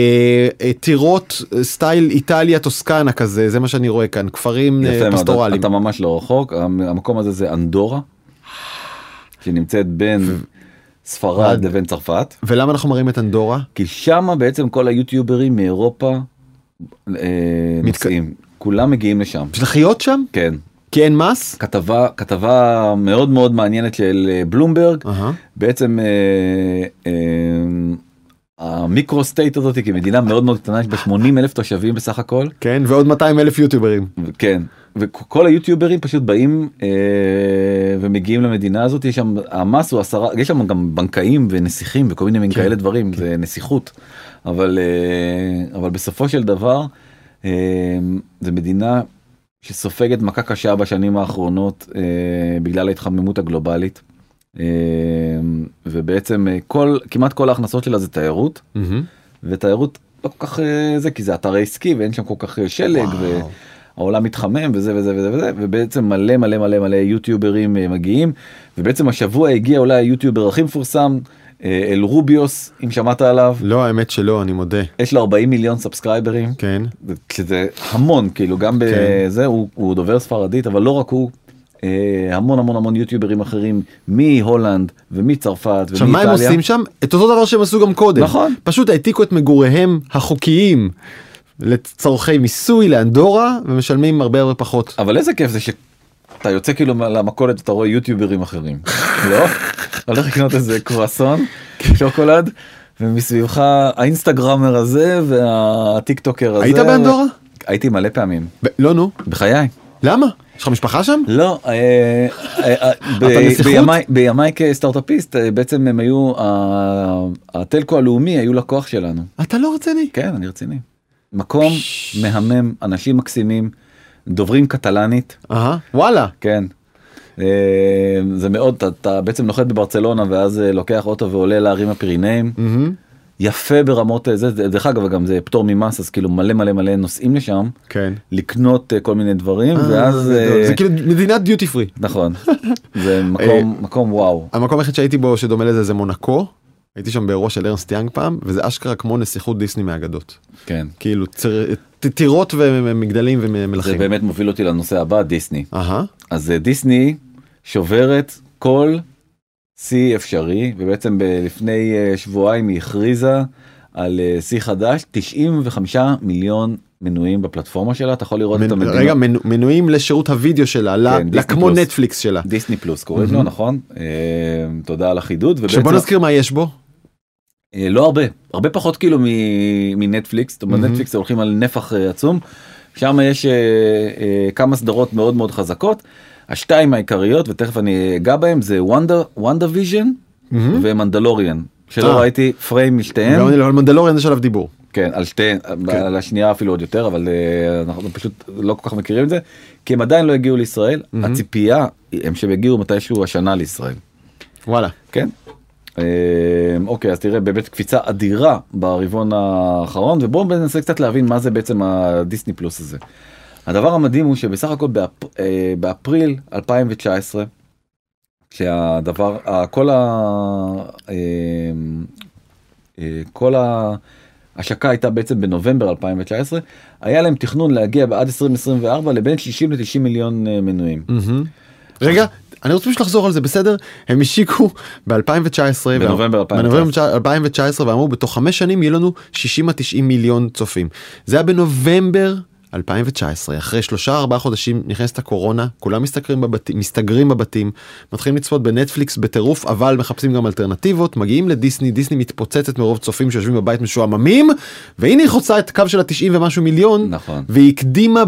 אה, טירות אה, style איטליה טוסקנה כזה זה מה שאני רואה כאן כפרים אה, פסטורליים. אתה ממש לא רחוק המ- המקום הזה זה אנדורה שנמצאת בין ספרד לבין צרפת ולמה אנחנו מראים את אנדורה? כי שמה בעצם כל היוטיוברים מאירופה אה, מתק- נוסעים כולם מגיעים לשם בשביל לחיות שם? כן כי אין מס? כתבה כתבה מאוד מאוד מעניינת של אה, בלומברג אהה. בעצם אה, אה, המיקרו סטייט הזאת כמדינה מאוד מאוד קטנה יש בה 80 אלף תושבים בסך הכל כן ועוד 200 אלף יוטיוברים. כן וכל היוטיוברים פשוט באים אה, ומגיעים למדינה הזאת יש שם המס הוא עשרה יש שם גם בנקאים ונסיכים וכל מיני מין כן, כאלה דברים זה נסיכות אבל אה, אבל בסופו של דבר אה, זה מדינה שסופגת מכה קשה בשנים האחרונות אה, בגלל ההתחממות הגלובלית. אה, ובעצם אה, כל כמעט כל ההכנסות שלה זה תיירות. ותיירות לא כל כך אה, זה כי זה אתרי סקי ואין שם כל כך אה, שלג וואו. והעולם מתחמם וזה וזה וזה וזה ובעצם מלא מלא מלא מלא יוטיוברים מגיעים ובעצם השבוע הגיע אולי היוטיובר הכי מפורסם אל רוביוס אם שמעת עליו לא האמת שלא אני מודה. יש לו 40 מיליון סאבסקרייברים כן. שזה המון כאילו גם כן. בזה הוא, הוא דובר ספרדית אבל לא רק הוא. אה, המון המון המון יוטיוברים אחרים מהולנד ומצרפת עכשיו מה הם ומאיטליה. עושים שם? את אותו דבר שהם עשו גם קודם. נכון. פשוט העתיקו את מגוריהם החוקיים לצורכי מיסוי לאנדורה ומשלמים הרבה הרבה פחות. אבל איזה כיף זה שאתה יוצא כאילו למכולת אתה רואה יוטיוברים אחרים. לא? הולך לקנות איזה קרואסון, שוקולד, ומסביבך האינסטגרמר הזה והטיק טוקר הזה. היית באנדורה? הייתי מלא פעמים. ב- לא נו. בחיי. למה? יש לך משפחה שם? לא, אה, אה, אה? בימיי- כסטארט-אפיסט בעצם הם היו, הטלקו הלאומי היו לקוח שלנו. אתה לא רציני. כן, אני רציני. מקום מהמם, אנשים מקסימים, דוברים קטלנית, אהה. וואלה. כן. זה מאוד, אתה, בעצם נוחת בברצלונה ואז לוקח אוטו ועולה לערים הפירינאים. יפה ברמות אה, זה, זה- דרך אגב גם זה פטור ממס אז כאילו מלא מלא מלא נוסעים לשם כן. לקנות אה, כל מיני דברים אה, ואז זה אה, זה כאילו מדינת דיוטי פרי. נכון זה מקום מקום וואו המקום היחיד שהייתי בו שדומה לזה זה מונקו. הייתי שם באירוע של ארנסט יאנג פעם וזה אשכרה כמו נסיכות דיסני מהאגדות. כן כאילו טירות ומגדלים זה ומלכים. באמת מוביל אותי לנושא הבא דיסני. אז דיסני שוברת כל שיא אפשרי ובעצם לפני אה, שבועיים היא הכריזה על אה, שיא חדש 95 מיליון מנויים בפלטפורמה שלה אתה יכול לראות את מנ- המדינות. רגע מנ- מנויים לשירות הוידאו שלה, כן, דיסני לכמו פלוס. נטפליקס שלה. דיסני פלוס קוראים לו נכון אה, תודה על החידוד ובעצם שבוא נזכיר מה יש בו. אה, לא הרבה הרבה פחות כאילו מ- מנטפליקס זאת אומרת מהמם. נטפליקס הולכים על נפח אה, עצום שם יש אה, אה, כמה סדרות מאוד מאוד חזקות השתיים העיקריות ותכף אני אגע בהם זה וונדה WandaVision. ו Mandalorian שלא אה. ראיתי פריים משתיהם אני לא- על Mandalorian יש עליו דיבור. כן על שתיהן כן. על השנייה אפילו עוד יותר אבל אה, אנחנו פשוט לא כל כך מכירים את זה כי הם עדיין לא הגיעו לישראל מהמם. הציפייה הם שהם יגיעו מתישהו השנה לישראל. וואלה. כן. אה, אוקיי אז תראה באמת קפיצה אדירה ברבעון האחרון ובואו ננסה קצת להבין מה זה בעצם הדיסני פלוס הזה. הדבר המדהים הוא שבסך הכל באפ, אה, באפריל 2019 כשהדבר ה- כל ה... אה, אה, כל ההשקה הייתה בעצם בנובמבר 2019 היה להם תכנון להגיע בעד 2024 לבין 60 ל-90 מיליון מנויים. רגע, אני רוצה פשוט לחזור על זה בסדר? הם השיקו ב-2019. בנובמבר 2019. בנובמבר 2019 ואמרו בתוך חמש שנים יהיו לנו 60 עד 90 מיליון צופים. זה היה בנובמבר 2019 אחרי שלושה ארבעה חודשים נכנסת הקורונה כולם מסתגרים בבתים מסתגרים בבתים מתחילים לצפות בנטפליקס בטירוף אבל מחפשים גם אלטרנטיבות מגיעים לדיסני דיסני מתפוצצת מרוב צופים שיושבים בבית משועממים והנה היא חוצה את קו של ה-90 ומשהו מיליון נכון. והיא הקדימה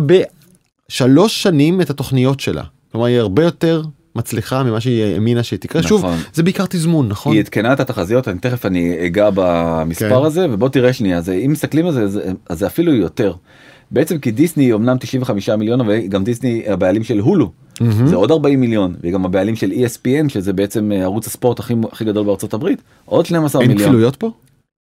בשלוש שנים את התוכניות שלה. כלומר היא הרבה יותר מצליחה ממה שהיא האמינה שהיא תקרה. שוב נכון. זה בעיקר תזמון נכון? היא עדכנה את התחזיות אני תכף אני אגע במספר כן. הזה ובוא תראה שנייה זה אם מסתכלים על זה- אז זה אפילו יותר. בעצם כי דיסני אמנם 95 מיליון אבל גם דיסני הבעלים של הולו מהמם. זה עוד 40 מיליון והיא גם הבעלים של ESPN שזה בעצם אה, ערוץ הספורט הכי הכי גדול בארצות הברית עוד 12 אין מיליון כפילויות פה?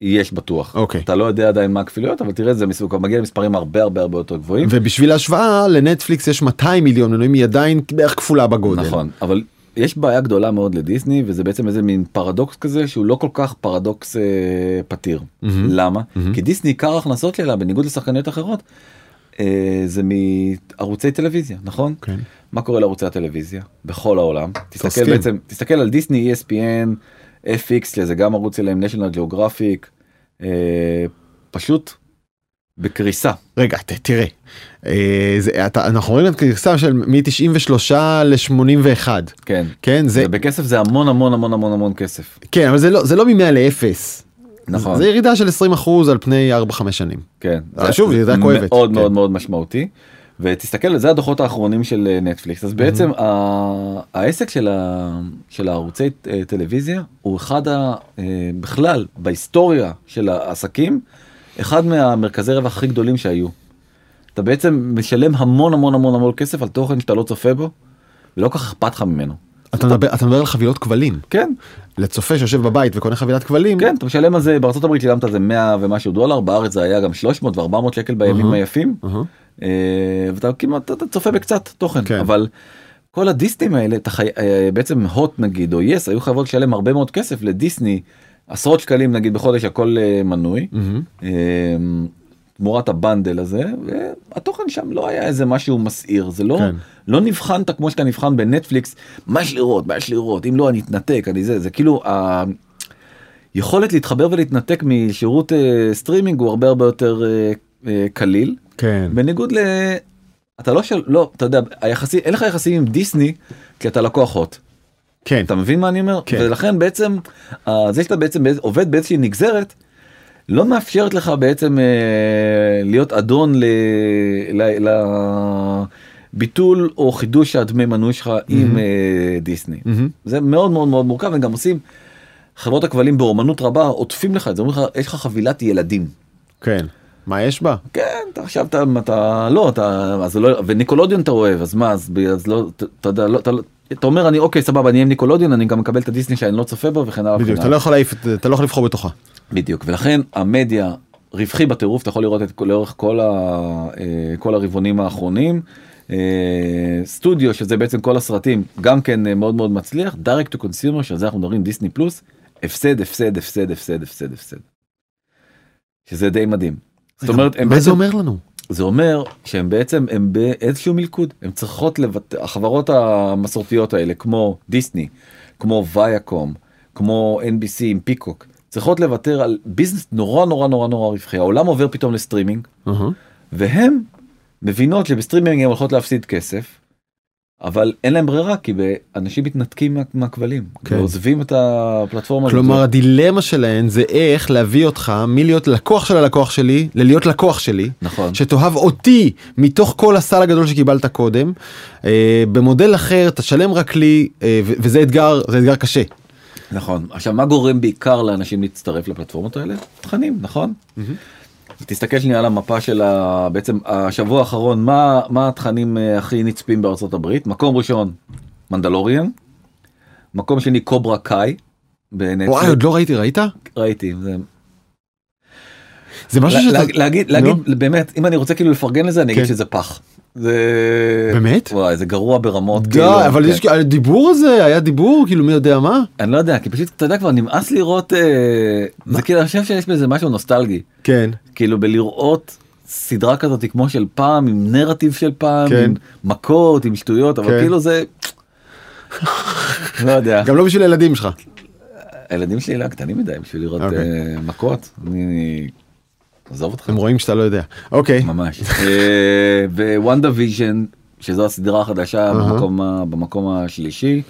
יש בטוח אוקיי. אתה לא יודע עדיין מה הכפילויות אבל תראה זה מסוג מגיע למספרים הרבה הרבה הרבה יותר גבוהים ובשביל ההשוואה לנטפליקס יש 200 מיליון מנויים היא עדיין בערך כפולה בגודל. נכון אבל יש בעיה גדולה מאוד לדיסני וזה בעצם איזה מין פרדוקס כזה שהוא לא כל כך פרדוקס אה, פתיר. מהמם. למה? מהמם. כי דיסני עיקר ההכנסות שלה בניגוד לשחקניות אחרות אה, זה מערוצי טלוויזיה נכון? כן. מה קורה לערוצי הטלוויזיה בכל העולם? תסתכל. בעצם תסתכל על דיסני ESPN FX זה גם ערוץ שלהם national geographic אה, פשוט בקריסה. רגע ת, תראה אה, זה, אתה, אנחנו רואים את קריסה של מ-93 ל-81 כן. כן זה זה בכסף זה המון המון המון המון המון כסף. כן אבל זה לא זה לא מ-100 ל-0. נכון. זה ירידה של 20 אחוז על פני 4-5 שנים. כן. שוב, זה היה כואבת, מאוד כן. מאוד מאוד משמעותי. ותסתכל זה הדוחות האחרונים של אה, נטפליקס אז בעצם ה- העסק של ה- של הערוצי אה, טלוויזיה הוא אחד ה... אה, בכלל בהיסטוריה של העסקים אחד מהמרכזי רווח הכי גדולים שהיו. אתה בעצם משלם המון המון המון המון כסף על תוכן שאתה לא צופה בו ולא כל כך אכפת לך ממנו. אתה מדבר אתה מדבר על חבילות כבלים כן לצופה שיושב בבית וקונה חבילת כבלים. כן אתה משלם על זה בארצות הברית שילמת על זה 100 ומשהו דולר בארץ זה היה גם 300 ו400 שקל בימים. היפים. אה, ואתה כמעט אתה צופה בקצת תוכן כן. אבל כל הדיסנים האלה אתה חי... אה, בעצם הוט נגיד או יס היו חייבות לשלם הרבה מאוד כסף לדיסני עשרות שקלים נגיד בחודש הכל אה, מנוי. אה, תמורת ה bundle הזה והתוכן שם לא היה איזה משהו מסעיר זה לא כן. לא נבחנת כמו שאתה נבחן בנטפליקס מה יש לראות מה יש לראות אם לא אני אתנתק אני זה זה כאילו. ה... יכולת להתחבר ולהתנתק משירות אה, סטרימינג הוא הרבה הרבה יותר אה, אה, קליל כן. בניגוד ל... אתה לא של... לא, אתה יודע, היחסים, אין לך יחסים עם דיסני כי אתה לקוח הוט. כן. אתה מבין מה אני אומר? כן. ולכן בעצם, זה שאתה בעצם עובד באיזושהי נגזרת, לא מאפשרת לך בעצם אה, להיות אדון ל... ל... לביטול או חידוש הדמי מנוי שלך עם אה, דיסני. מהמם. זה מאוד מאוד מאוד מורכב, הם גם עושים, חברות הכבלים באומנות רבה עוטפים לך את זה, אומרים לך, יש לך חבילת ילדים. כן. מה יש בה? כן, אתה עכשיו אתה, אתה לא, אתה, אז לא, וניקולודיון אתה אוהב, אז מה, אז, אז לא, אתה, אתה יודע, לא, אתה, לא- אתה אומר אני אוקיי סבבה אני עם ניקולודיון אני גם מקבל את הדיסני שאני לא צופה בו וכן הלאה. בדיוק, אתה. לא יכול להעיף, את- אתה לא יכול לבחור בתוכה. בדיוק ולכן המדיה רווחי בטירוף אתה יכול לראות את לאורך כל, ה, אה, כל הרבעונים האחרונים. אה, סטודיו שזה בעצם כל הסרטים גם כן אה, מאוד מאוד מצליח direct to consumer שעל זה אנחנו מדברים דיסני פלוס הפסד הפסד הפסד הפסד הפסד הפסד. שזה די מדהים. זאת אומרת מה זה אומר לנו? זה אומר שהם בעצם הם באיזשהו מלכוד הם צריכות לוותר החברות המסורתיות האלה כמו דיסני כמו ויאקום כמו NBC עם Peacock צריכות לוותר על business נורא נורא נורא נורא רווחי העולם עובר פתאום לסטרימינג אהה. והם מבינות שבסטרימינג הם הולכות להפסיד כסף. אבל אין להם ברירה כי אנשים מתנתקים מה- מהכבלים כן. ועוזבים את הפלטפורמה הזאת. כלומר הדילמה שלהן זה איך להביא אותך מלהיות לקוח של הלקוח שלי ללהיות לקוח שלי. נכון שתאהב אותי מתוך כל הסל הגדול שקיבלת קודם אה, במודל אחר תשלם רק לי אה, וזה אתגר זה אתגר קשה. נכון עכשיו מה גורם בעיקר לאנשים להצטרף לפלטפורמות האלה תכנים נכון. תסתכל שנייה על המפה של ה... בעצם השבוע האחרון מה מה התכנים אה, הכי נצפים בארצות הברית מקום ראשון מנדלוריאן מקום שני קוברה קאי. וואי עוד לא ראיתי ראית? ראיתי זה זה משהו שאתה... לה- להגיד להגיד באמת אם אני רוצה כאילו לפרגן לזה אני אגיד כן. שזה פח. זה באמת? וואי זה גרוע ברמות די כאילו, אבל כן. יש הדיבור הזה היה דיבור כאילו מי יודע מה אני לא יודע כי פשוט אתה יודע כבר נמאס לראות אה, זה כאילו אני חושב שיש בזה משהו נוסטלגי כן כאילו בלראות סדרה כזאת כמו של פעם עם נרטיב של פעם כן. עם מכות עם שטויות אבל כן. כאילו זה. לא יודע גם לא בשביל הילדים שלך. הילדים שלי לא קטנים מדי בשביל לראות אוקיי. אה, מכות אני. עזוב אותך הם רואים שאתה לא יודע. אוקיי. ממש אה, ו WandaVision שזו הסדרה החדשה אהה. במקום ה- במקום השלישי.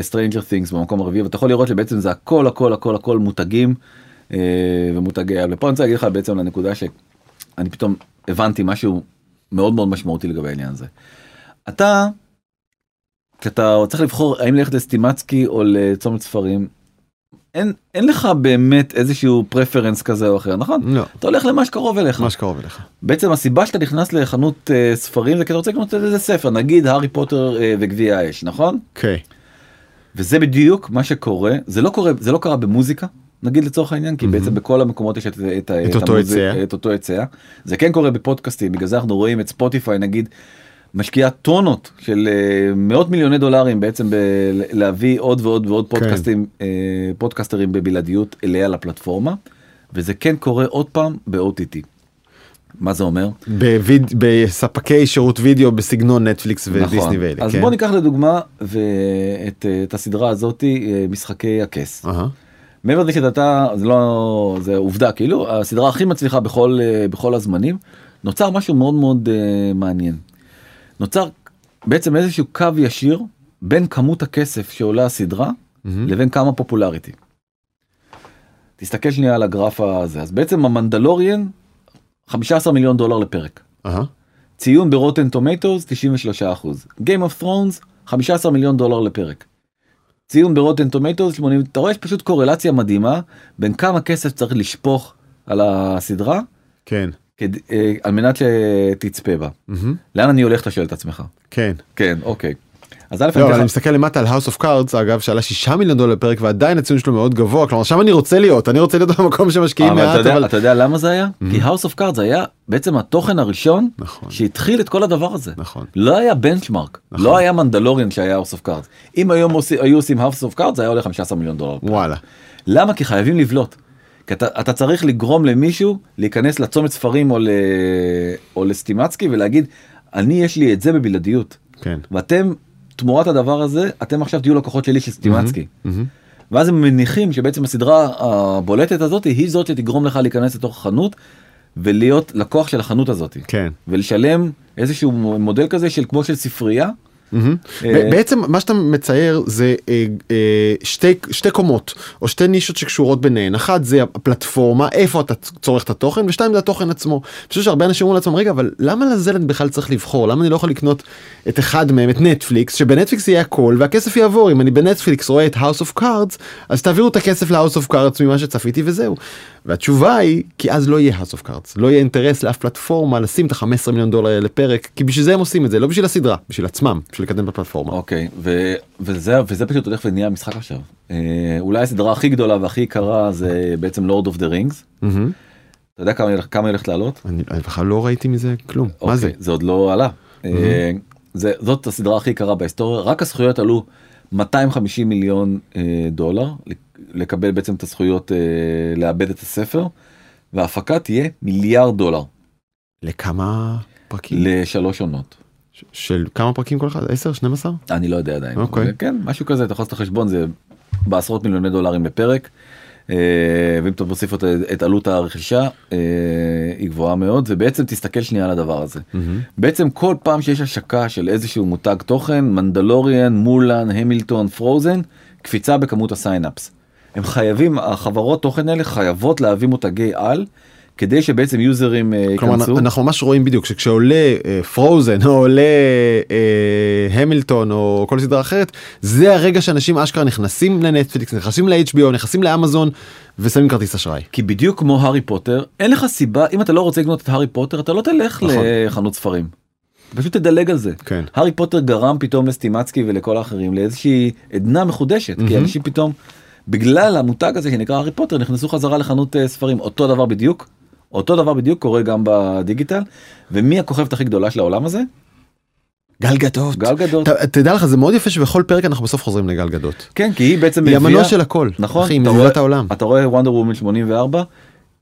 Stranger Things במקום הרביעי ואתה יכול לראות שבעצם זה הכל הכל הכל הכל מותגים אה, ומותגי על ופה אני רוצה להגיד לך בעצם לנקודה שאני פתאום הבנתי משהו מאוד מאוד משמעותי לגבי העניין הזה. אתה כשאתה צריך לבחור האם ללכת לסטימצקי או לצומת ספרים אין אין לך באמת איזשהו פרפרנס כזה או אחר נכון לא. אתה הולך למה שקרוב אליך. מה שקרוב אליך. בעצם הסיבה שאתה נכנס לחנות אה, ספרים זה כי אתה רוצה לקנות איזה ספר נגיד הארי פוטר אה, וגביע האש נכון אוקיי. וזה בדיוק מה שקורה זה לא קורה זה לא קרה במוזיקה נגיד לצורך העניין כי בעצם בכל המקומות יש את, את, את אותו המוזיק- היצע. את אותו היצע זה כן קורה בפודקאסטים בגלל זה אנחנו רואים את ספוטיפיי נגיד משקיעה טונות של אה, מאות מיליוני דולרים בעצם ב- להביא עוד ועוד ועוד כן. פודקאסטים אה, פודקאסטרים בבלעדיות אליה לפלטפורמה וזה כן קורה עוד פעם ב-OTT. מה זה אומר? בוויד- בספקי שירות וידאו בסגנון נטפליקס ודיסני ואלה. נכון. אז כן. בוא ניקח לדוגמה ואת אה, את הסדרה הזאתי משחקי הכס. אהה. מעבר לזה שאתה זה לא זה עובדה כאילו הסדרה הכי מצליחה בכל אה, בכל הזמנים נוצר משהו מאוד מאוד אה, מעניין. נוצר בעצם איזשהו קו ישיר בין כמות הכסף שעולה הסדרה מהמם. לבין כמה פופולריטי. תסתכל שנייה על הגרף הזה אז בעצם המנדלוריאן 15 מיליון דולר לפרק. אהה. ציון ברוטן טומטוס 93 אחוז. Game of Thrones 15 מיליון דולר לפרק. ציון ברוטן טומטוס 80 אתה רואה יש פשוט קורלציה מדהימה בין כמה כסף צריך לשפוך על הסדרה כן. כד, אה, על מנת שתצפה בה. מהמם. לאן אני הולך אתה שואל את עצמך. כן. כן אוקיי. אז א' לא, אני אני מסתכל למטה על House of Cards אגב שעלה 6 מיליון דולר לפרק ועדיין הציון שלו מאוד גבוה כלומר שם אני רוצה להיות אני רוצה להיות במקום שמשקיעים אבל אתה מעט יודע, אבל אתה יודע למה זה היה? כי House of Cards היה בעצם התוכן הראשון נכון. שהתחיל את כל הדבר הזה. נכון. לא היה בנצ'מארק, נכון. לא היה מנדלוריאן שהיה House of Cards. אם היום היו עושים House of Cards זה היה עולה 15 מיליון דולר. וואלה למה? כי חייבים לבלוט. כי אתה, אתה צריך לגרום למישהו להיכנס לצומת ספרים או, ל, או לסטימצקי ולהגיד אני יש לי את זה בבלעדיות כן. ואתם תמורת הדבר הזה אתם עכשיו תהיו לקוחות שלי של סטימצקי. מהמם. ואז הם מניחים שבעצם הסדרה הבולטת הזאת היא זאת שתגרום לך להיכנס לתוך החנות ולהיות לקוח של החנות הזאת כן. ולשלם איזשהו מודל כזה של כמו של ספרייה. אה, בעצם מה שאתה מצייר זה אה, אה, שתי שתי קומות או שתי נישות שקשורות ביניהן אחת זה הפלטפורמה איפה אתה צורך את התוכן ושתיים זה התוכן עצמו. אני חושב שהרבה אנשים אומרים לעצמם רגע אבל למה אני בכלל צריך לבחור למה אני לא יכול לקנות את אחד מהם את נטפליקס שבנטפליקס יהיה הכל והכסף יעבור אם אני בנטפליקס רואה את House of Cards אז תעבירו את הכסף ל-House of Cards ממה שצפיתי וזהו. והתשובה היא כי אז לא יהיה House of Cards לא יהיה אינטרס לאף פלטפורמה לשים את ה-15 מיליון דולר לפרק כי בשביל זה הם עושים את זה לא בשביל הסדרה בשביל עצמם בשביל לקדם את הפלטפורמה. אוקיי ו- וזה וזה פשוט הולך ונהיה משחק עכשיו אה, אולי הסדרה הכי גדולה והכי יקרה זה בעצם Lord of the Rings. אתה יודע כמה כמה הולכת לעלות? אני בכלל לא ראיתי מזה כלום מה אוקיי, זה זה עוד לא עלה. אה, זה זאת הסדרה הכי יקרה בהיסטוריה רק הזכויות עלו 250 מיליון אה, דולר לקבל בעצם את הזכויות אה, לעבד את הספר וההפקה תהיה מיליארד דולר לכמה פרקים לשלוש עונות. ש- של כמה פרקים כל אחד 10 12 אני לא יודע עדיין. אוקיי. אבל כן משהו כזה אתה יכול לעשות את החשבון זה בעשרות מיליוני דולרים לפרק. אה, ואם אתה מוסיף את, את עלות הרכישה אה, היא גבוהה מאוד ובעצם תסתכל שנייה על הדבר הזה. בעצם כל פעם שיש השקה של איזשהו מותג תוכן Mandalorian Mulan Hamilton Frozen קפיצה בכמות ה sign-ups. הם חייבים החברות תוכן האלה חייבות להביא מותגי על כדי שבעצם יוזרים אה, כלומר ייכנסו. אנחנו ממש רואים בדיוק שכשעולה פרוזן או עולה אה, המילטון או כל סדרה אחרת זה הרגע שאנשים אשכרה נכנסים לנטפליקס נכנסים ל-HBO נכנסים לאמזון ושמים כרטיס אשראי. כי בדיוק כמו הארי פוטר אין לך סיבה אם אתה לא רוצה לקנות את הארי פוטר אתה לא תלך נכון. לחנות ספרים. פשוט תדלג על זה. כן. הארי פוטר גרם פתאום לסטימצקי ולכל האחרים לאיזושהי עדנה מחודשת כי. אנשים פתאום בגלל המותג הזה שנקרא הארי פוטר נכנסו חזרה לחנות אה, ספרים אותו דבר בדיוק. אותו דבר בדיוק קורה גם בדיגיטל ומי הכוכבת הכי גדולה של העולם הזה? גל גדות. גל גדות. ת- תדע לך זה מאוד יפה שבכל פרק אנחנו בסוף חוזרים לגל גדות. כן כי היא בעצם היא המנוע של הכל. נכון, אחי, היא אתה רואה- העולם. אתה רואה וונדר וומן 84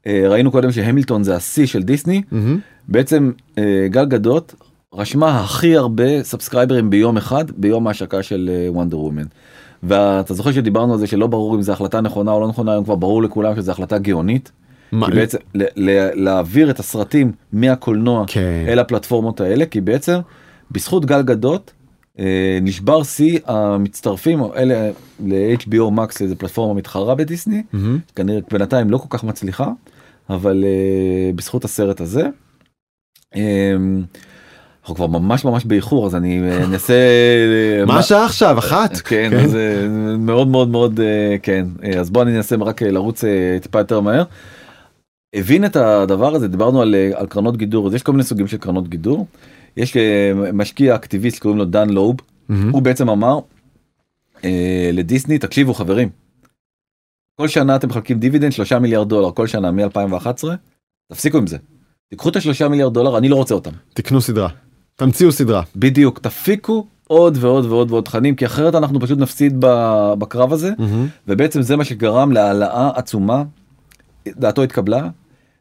אה, ראינו קודם ש Hamilton זה השיא של דיסני מהמם. בעצם אה, גל גדות רשמה הכי הרבה סאבסקרייברים ביום אחד ביום ההשקה של Wonder Woman. ואתה זוכר שדיברנו על זה שלא ברור אם זו החלטה נכונה או לא נכונה היום כבר ברור לכולם שזו החלטה גאונית. מה- כי בעצם ל- ל- להעביר את הסרטים מהקולנוע כן. אל הפלטפורמות האלה כי בעצם בזכות גל גדות אה, נשבר שיא המצטרפים אלה ל-HBO Max איזה פלטפורמה מתחרה בדיסני מהמם. כנראה בינתיים לא כל כך מצליחה אבל uh, בזכות הסרט הזה. Um, אנחנו כבר ממש ממש באיחור אז אני אה, אנסה אה, מה השעה עכשיו אחת? כן, אז, אה, מאוד מאוד מאוד אה, כן אה, אז בוא אני אנסה רק אה, לרוץ אה, טיפה יותר מהר. הבין את הדבר הזה דיברנו על, אה, על קרנות גידור אז יש כל מיני סוגים של קרנות גידור. יש אה, משקיע אקטיביסט קוראים לו דן לוב מהמם. הוא בעצם אמר אה, לדיסני תקשיבו חברים. כל שנה אתם מחלקים דיבידנד 3 מיליארד דולר כל שנה מ-2011 תפסיקו עם זה. תיקחו את השלושה מיליארד דולר אני לא רוצה אותם. תקנו סדרה. תמציאו סדרה. בדיוק תפיקו עוד ועוד ועוד ועוד תכנים כי אחרת אנחנו פשוט נפסיד בקרב הזה מהמם. ובעצם זה מה שגרם להעלאה עצומה. דעתו התקבלה.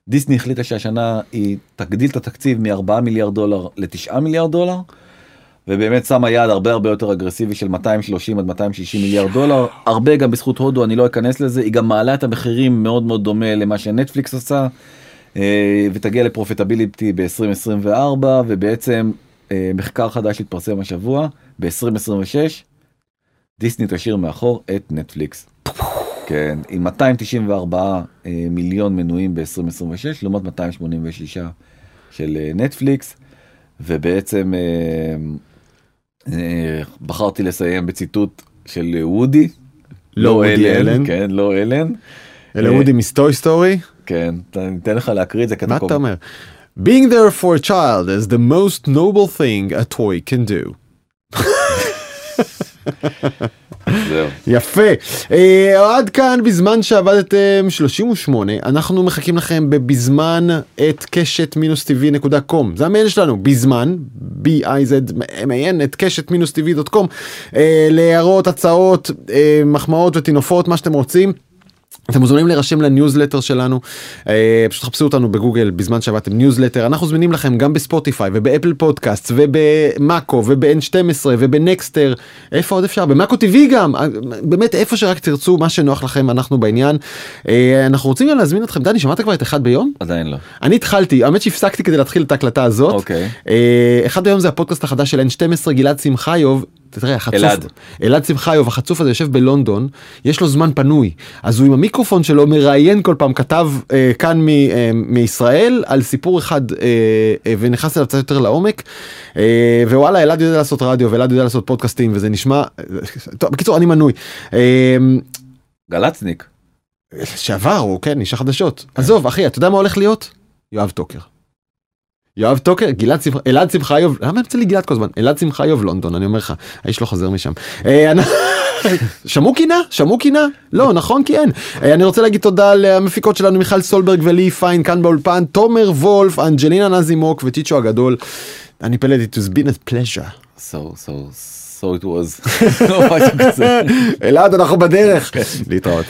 דיסני החליטה שהשנה היא תגדיל את התקציב מ-4 מיליארד דולר ל-9 מיליארד דולר. ובאמת שמה יעד הרבה הרבה יותר אגרסיבי של 230 עד 260 מיליארד דולר הרבה גם בזכות הודו אני לא אכנס לזה היא גם מעלה את המחירים מאוד מאוד דומה למה שנטפליקס עושה אה, ותגיע לפרופיטביליטי ב-2024 ובעצם אה, מחקר חדש התפרסם השבוע ב-2026 דיסני תשאיר מאחור את נטפליקס. כן עם 294 אה, מיליון מנויים ב-2026 לעומת 286 של אה, נטפליקס ובעצם אה, אה, בחרתי לסיים בציטוט של וודי. לא וודי אלן. כן לא אלן. אלה וודי מסטוי סטורי. כן, ת- ניתן לך להקריא את זה. מה אתה אומר? Being there for a child is the most noble thing a toy can do. זהו. יפה. אה, עד כאן בזמן שעבדתם 38 אנחנו מחכים לכם בבזמן את קשת מינוס טבעי נקודה קום זה המייל שלנו בזמן b-i-z-m-a-n את קשת מינוס טבעי דוט קום אה, להערות הצעות אה, מחמאות וטינופות מה שאתם רוצים. אתם מוזמנים להירשם לניוזלטר שלנו. אה, פשוט חפשו אותנו בגוגל בזמן שעבדתם ניוזלטר. אנחנו זמינים לכם גם בספוטיפיי וב Apple Podcast ובמאקו וב-N12 ובנקסטר איפה עוד אפשר? במאקו TV גם. אה, באמת איפה שרק תרצו מה שנוח לכם אנחנו בעניין. אה, אנחנו רוצים גם להזמין אתכם. דני שמעת כבר את אחד ביום? עדיין לא. אני התחלתי. האמת שהפסקתי כדי להתחיל את ההקלטה הזאת. אוקיי. אה, אחד ביום זה הפודקאסט החדש של N12 אלעד שמחיוב. תראה, החצוף, אלעד. אלעד שמחיוב החצוף הזה יושב בלונדון יש לו זמן פנוי אז הוא עם המיקרופון שלו מראיין כל פעם כתב אה, כאן מ, אה, מישראל על סיפור אחד אה, אה, ונכנס אליו קצת יותר לעומק אה, ווואלה אלעד יודע לעשות רדיו ואלעד יודע לעשות פודקאסטים וזה נשמע טוב בקיצור אני מנוי. אה, גלצניק. שעבר הוא כן איש החדשות עזוב אחי אתה יודע מה הולך להיות יואב טוקר. יואב טוקר גלעד שמחה אלעד שמחיוב למה יוצא לי גלעד כל הזמן אלעד שמחיוב לונדון אני אומר לך האיש לא חוזר משם. אה, שמעו קינה שמעו קינה לא נכון כי אין אה, אני רוצה להגיד תודה למפיקות שלנו מיכל סולברג ולי פיין כאן באולפן תומר וולף אנג'לינה נזימוק וטיצ'ו הגדול. אני פלד it has been a pleasure. so so so it was. לא. אלעד אנחנו בדרך להתראות.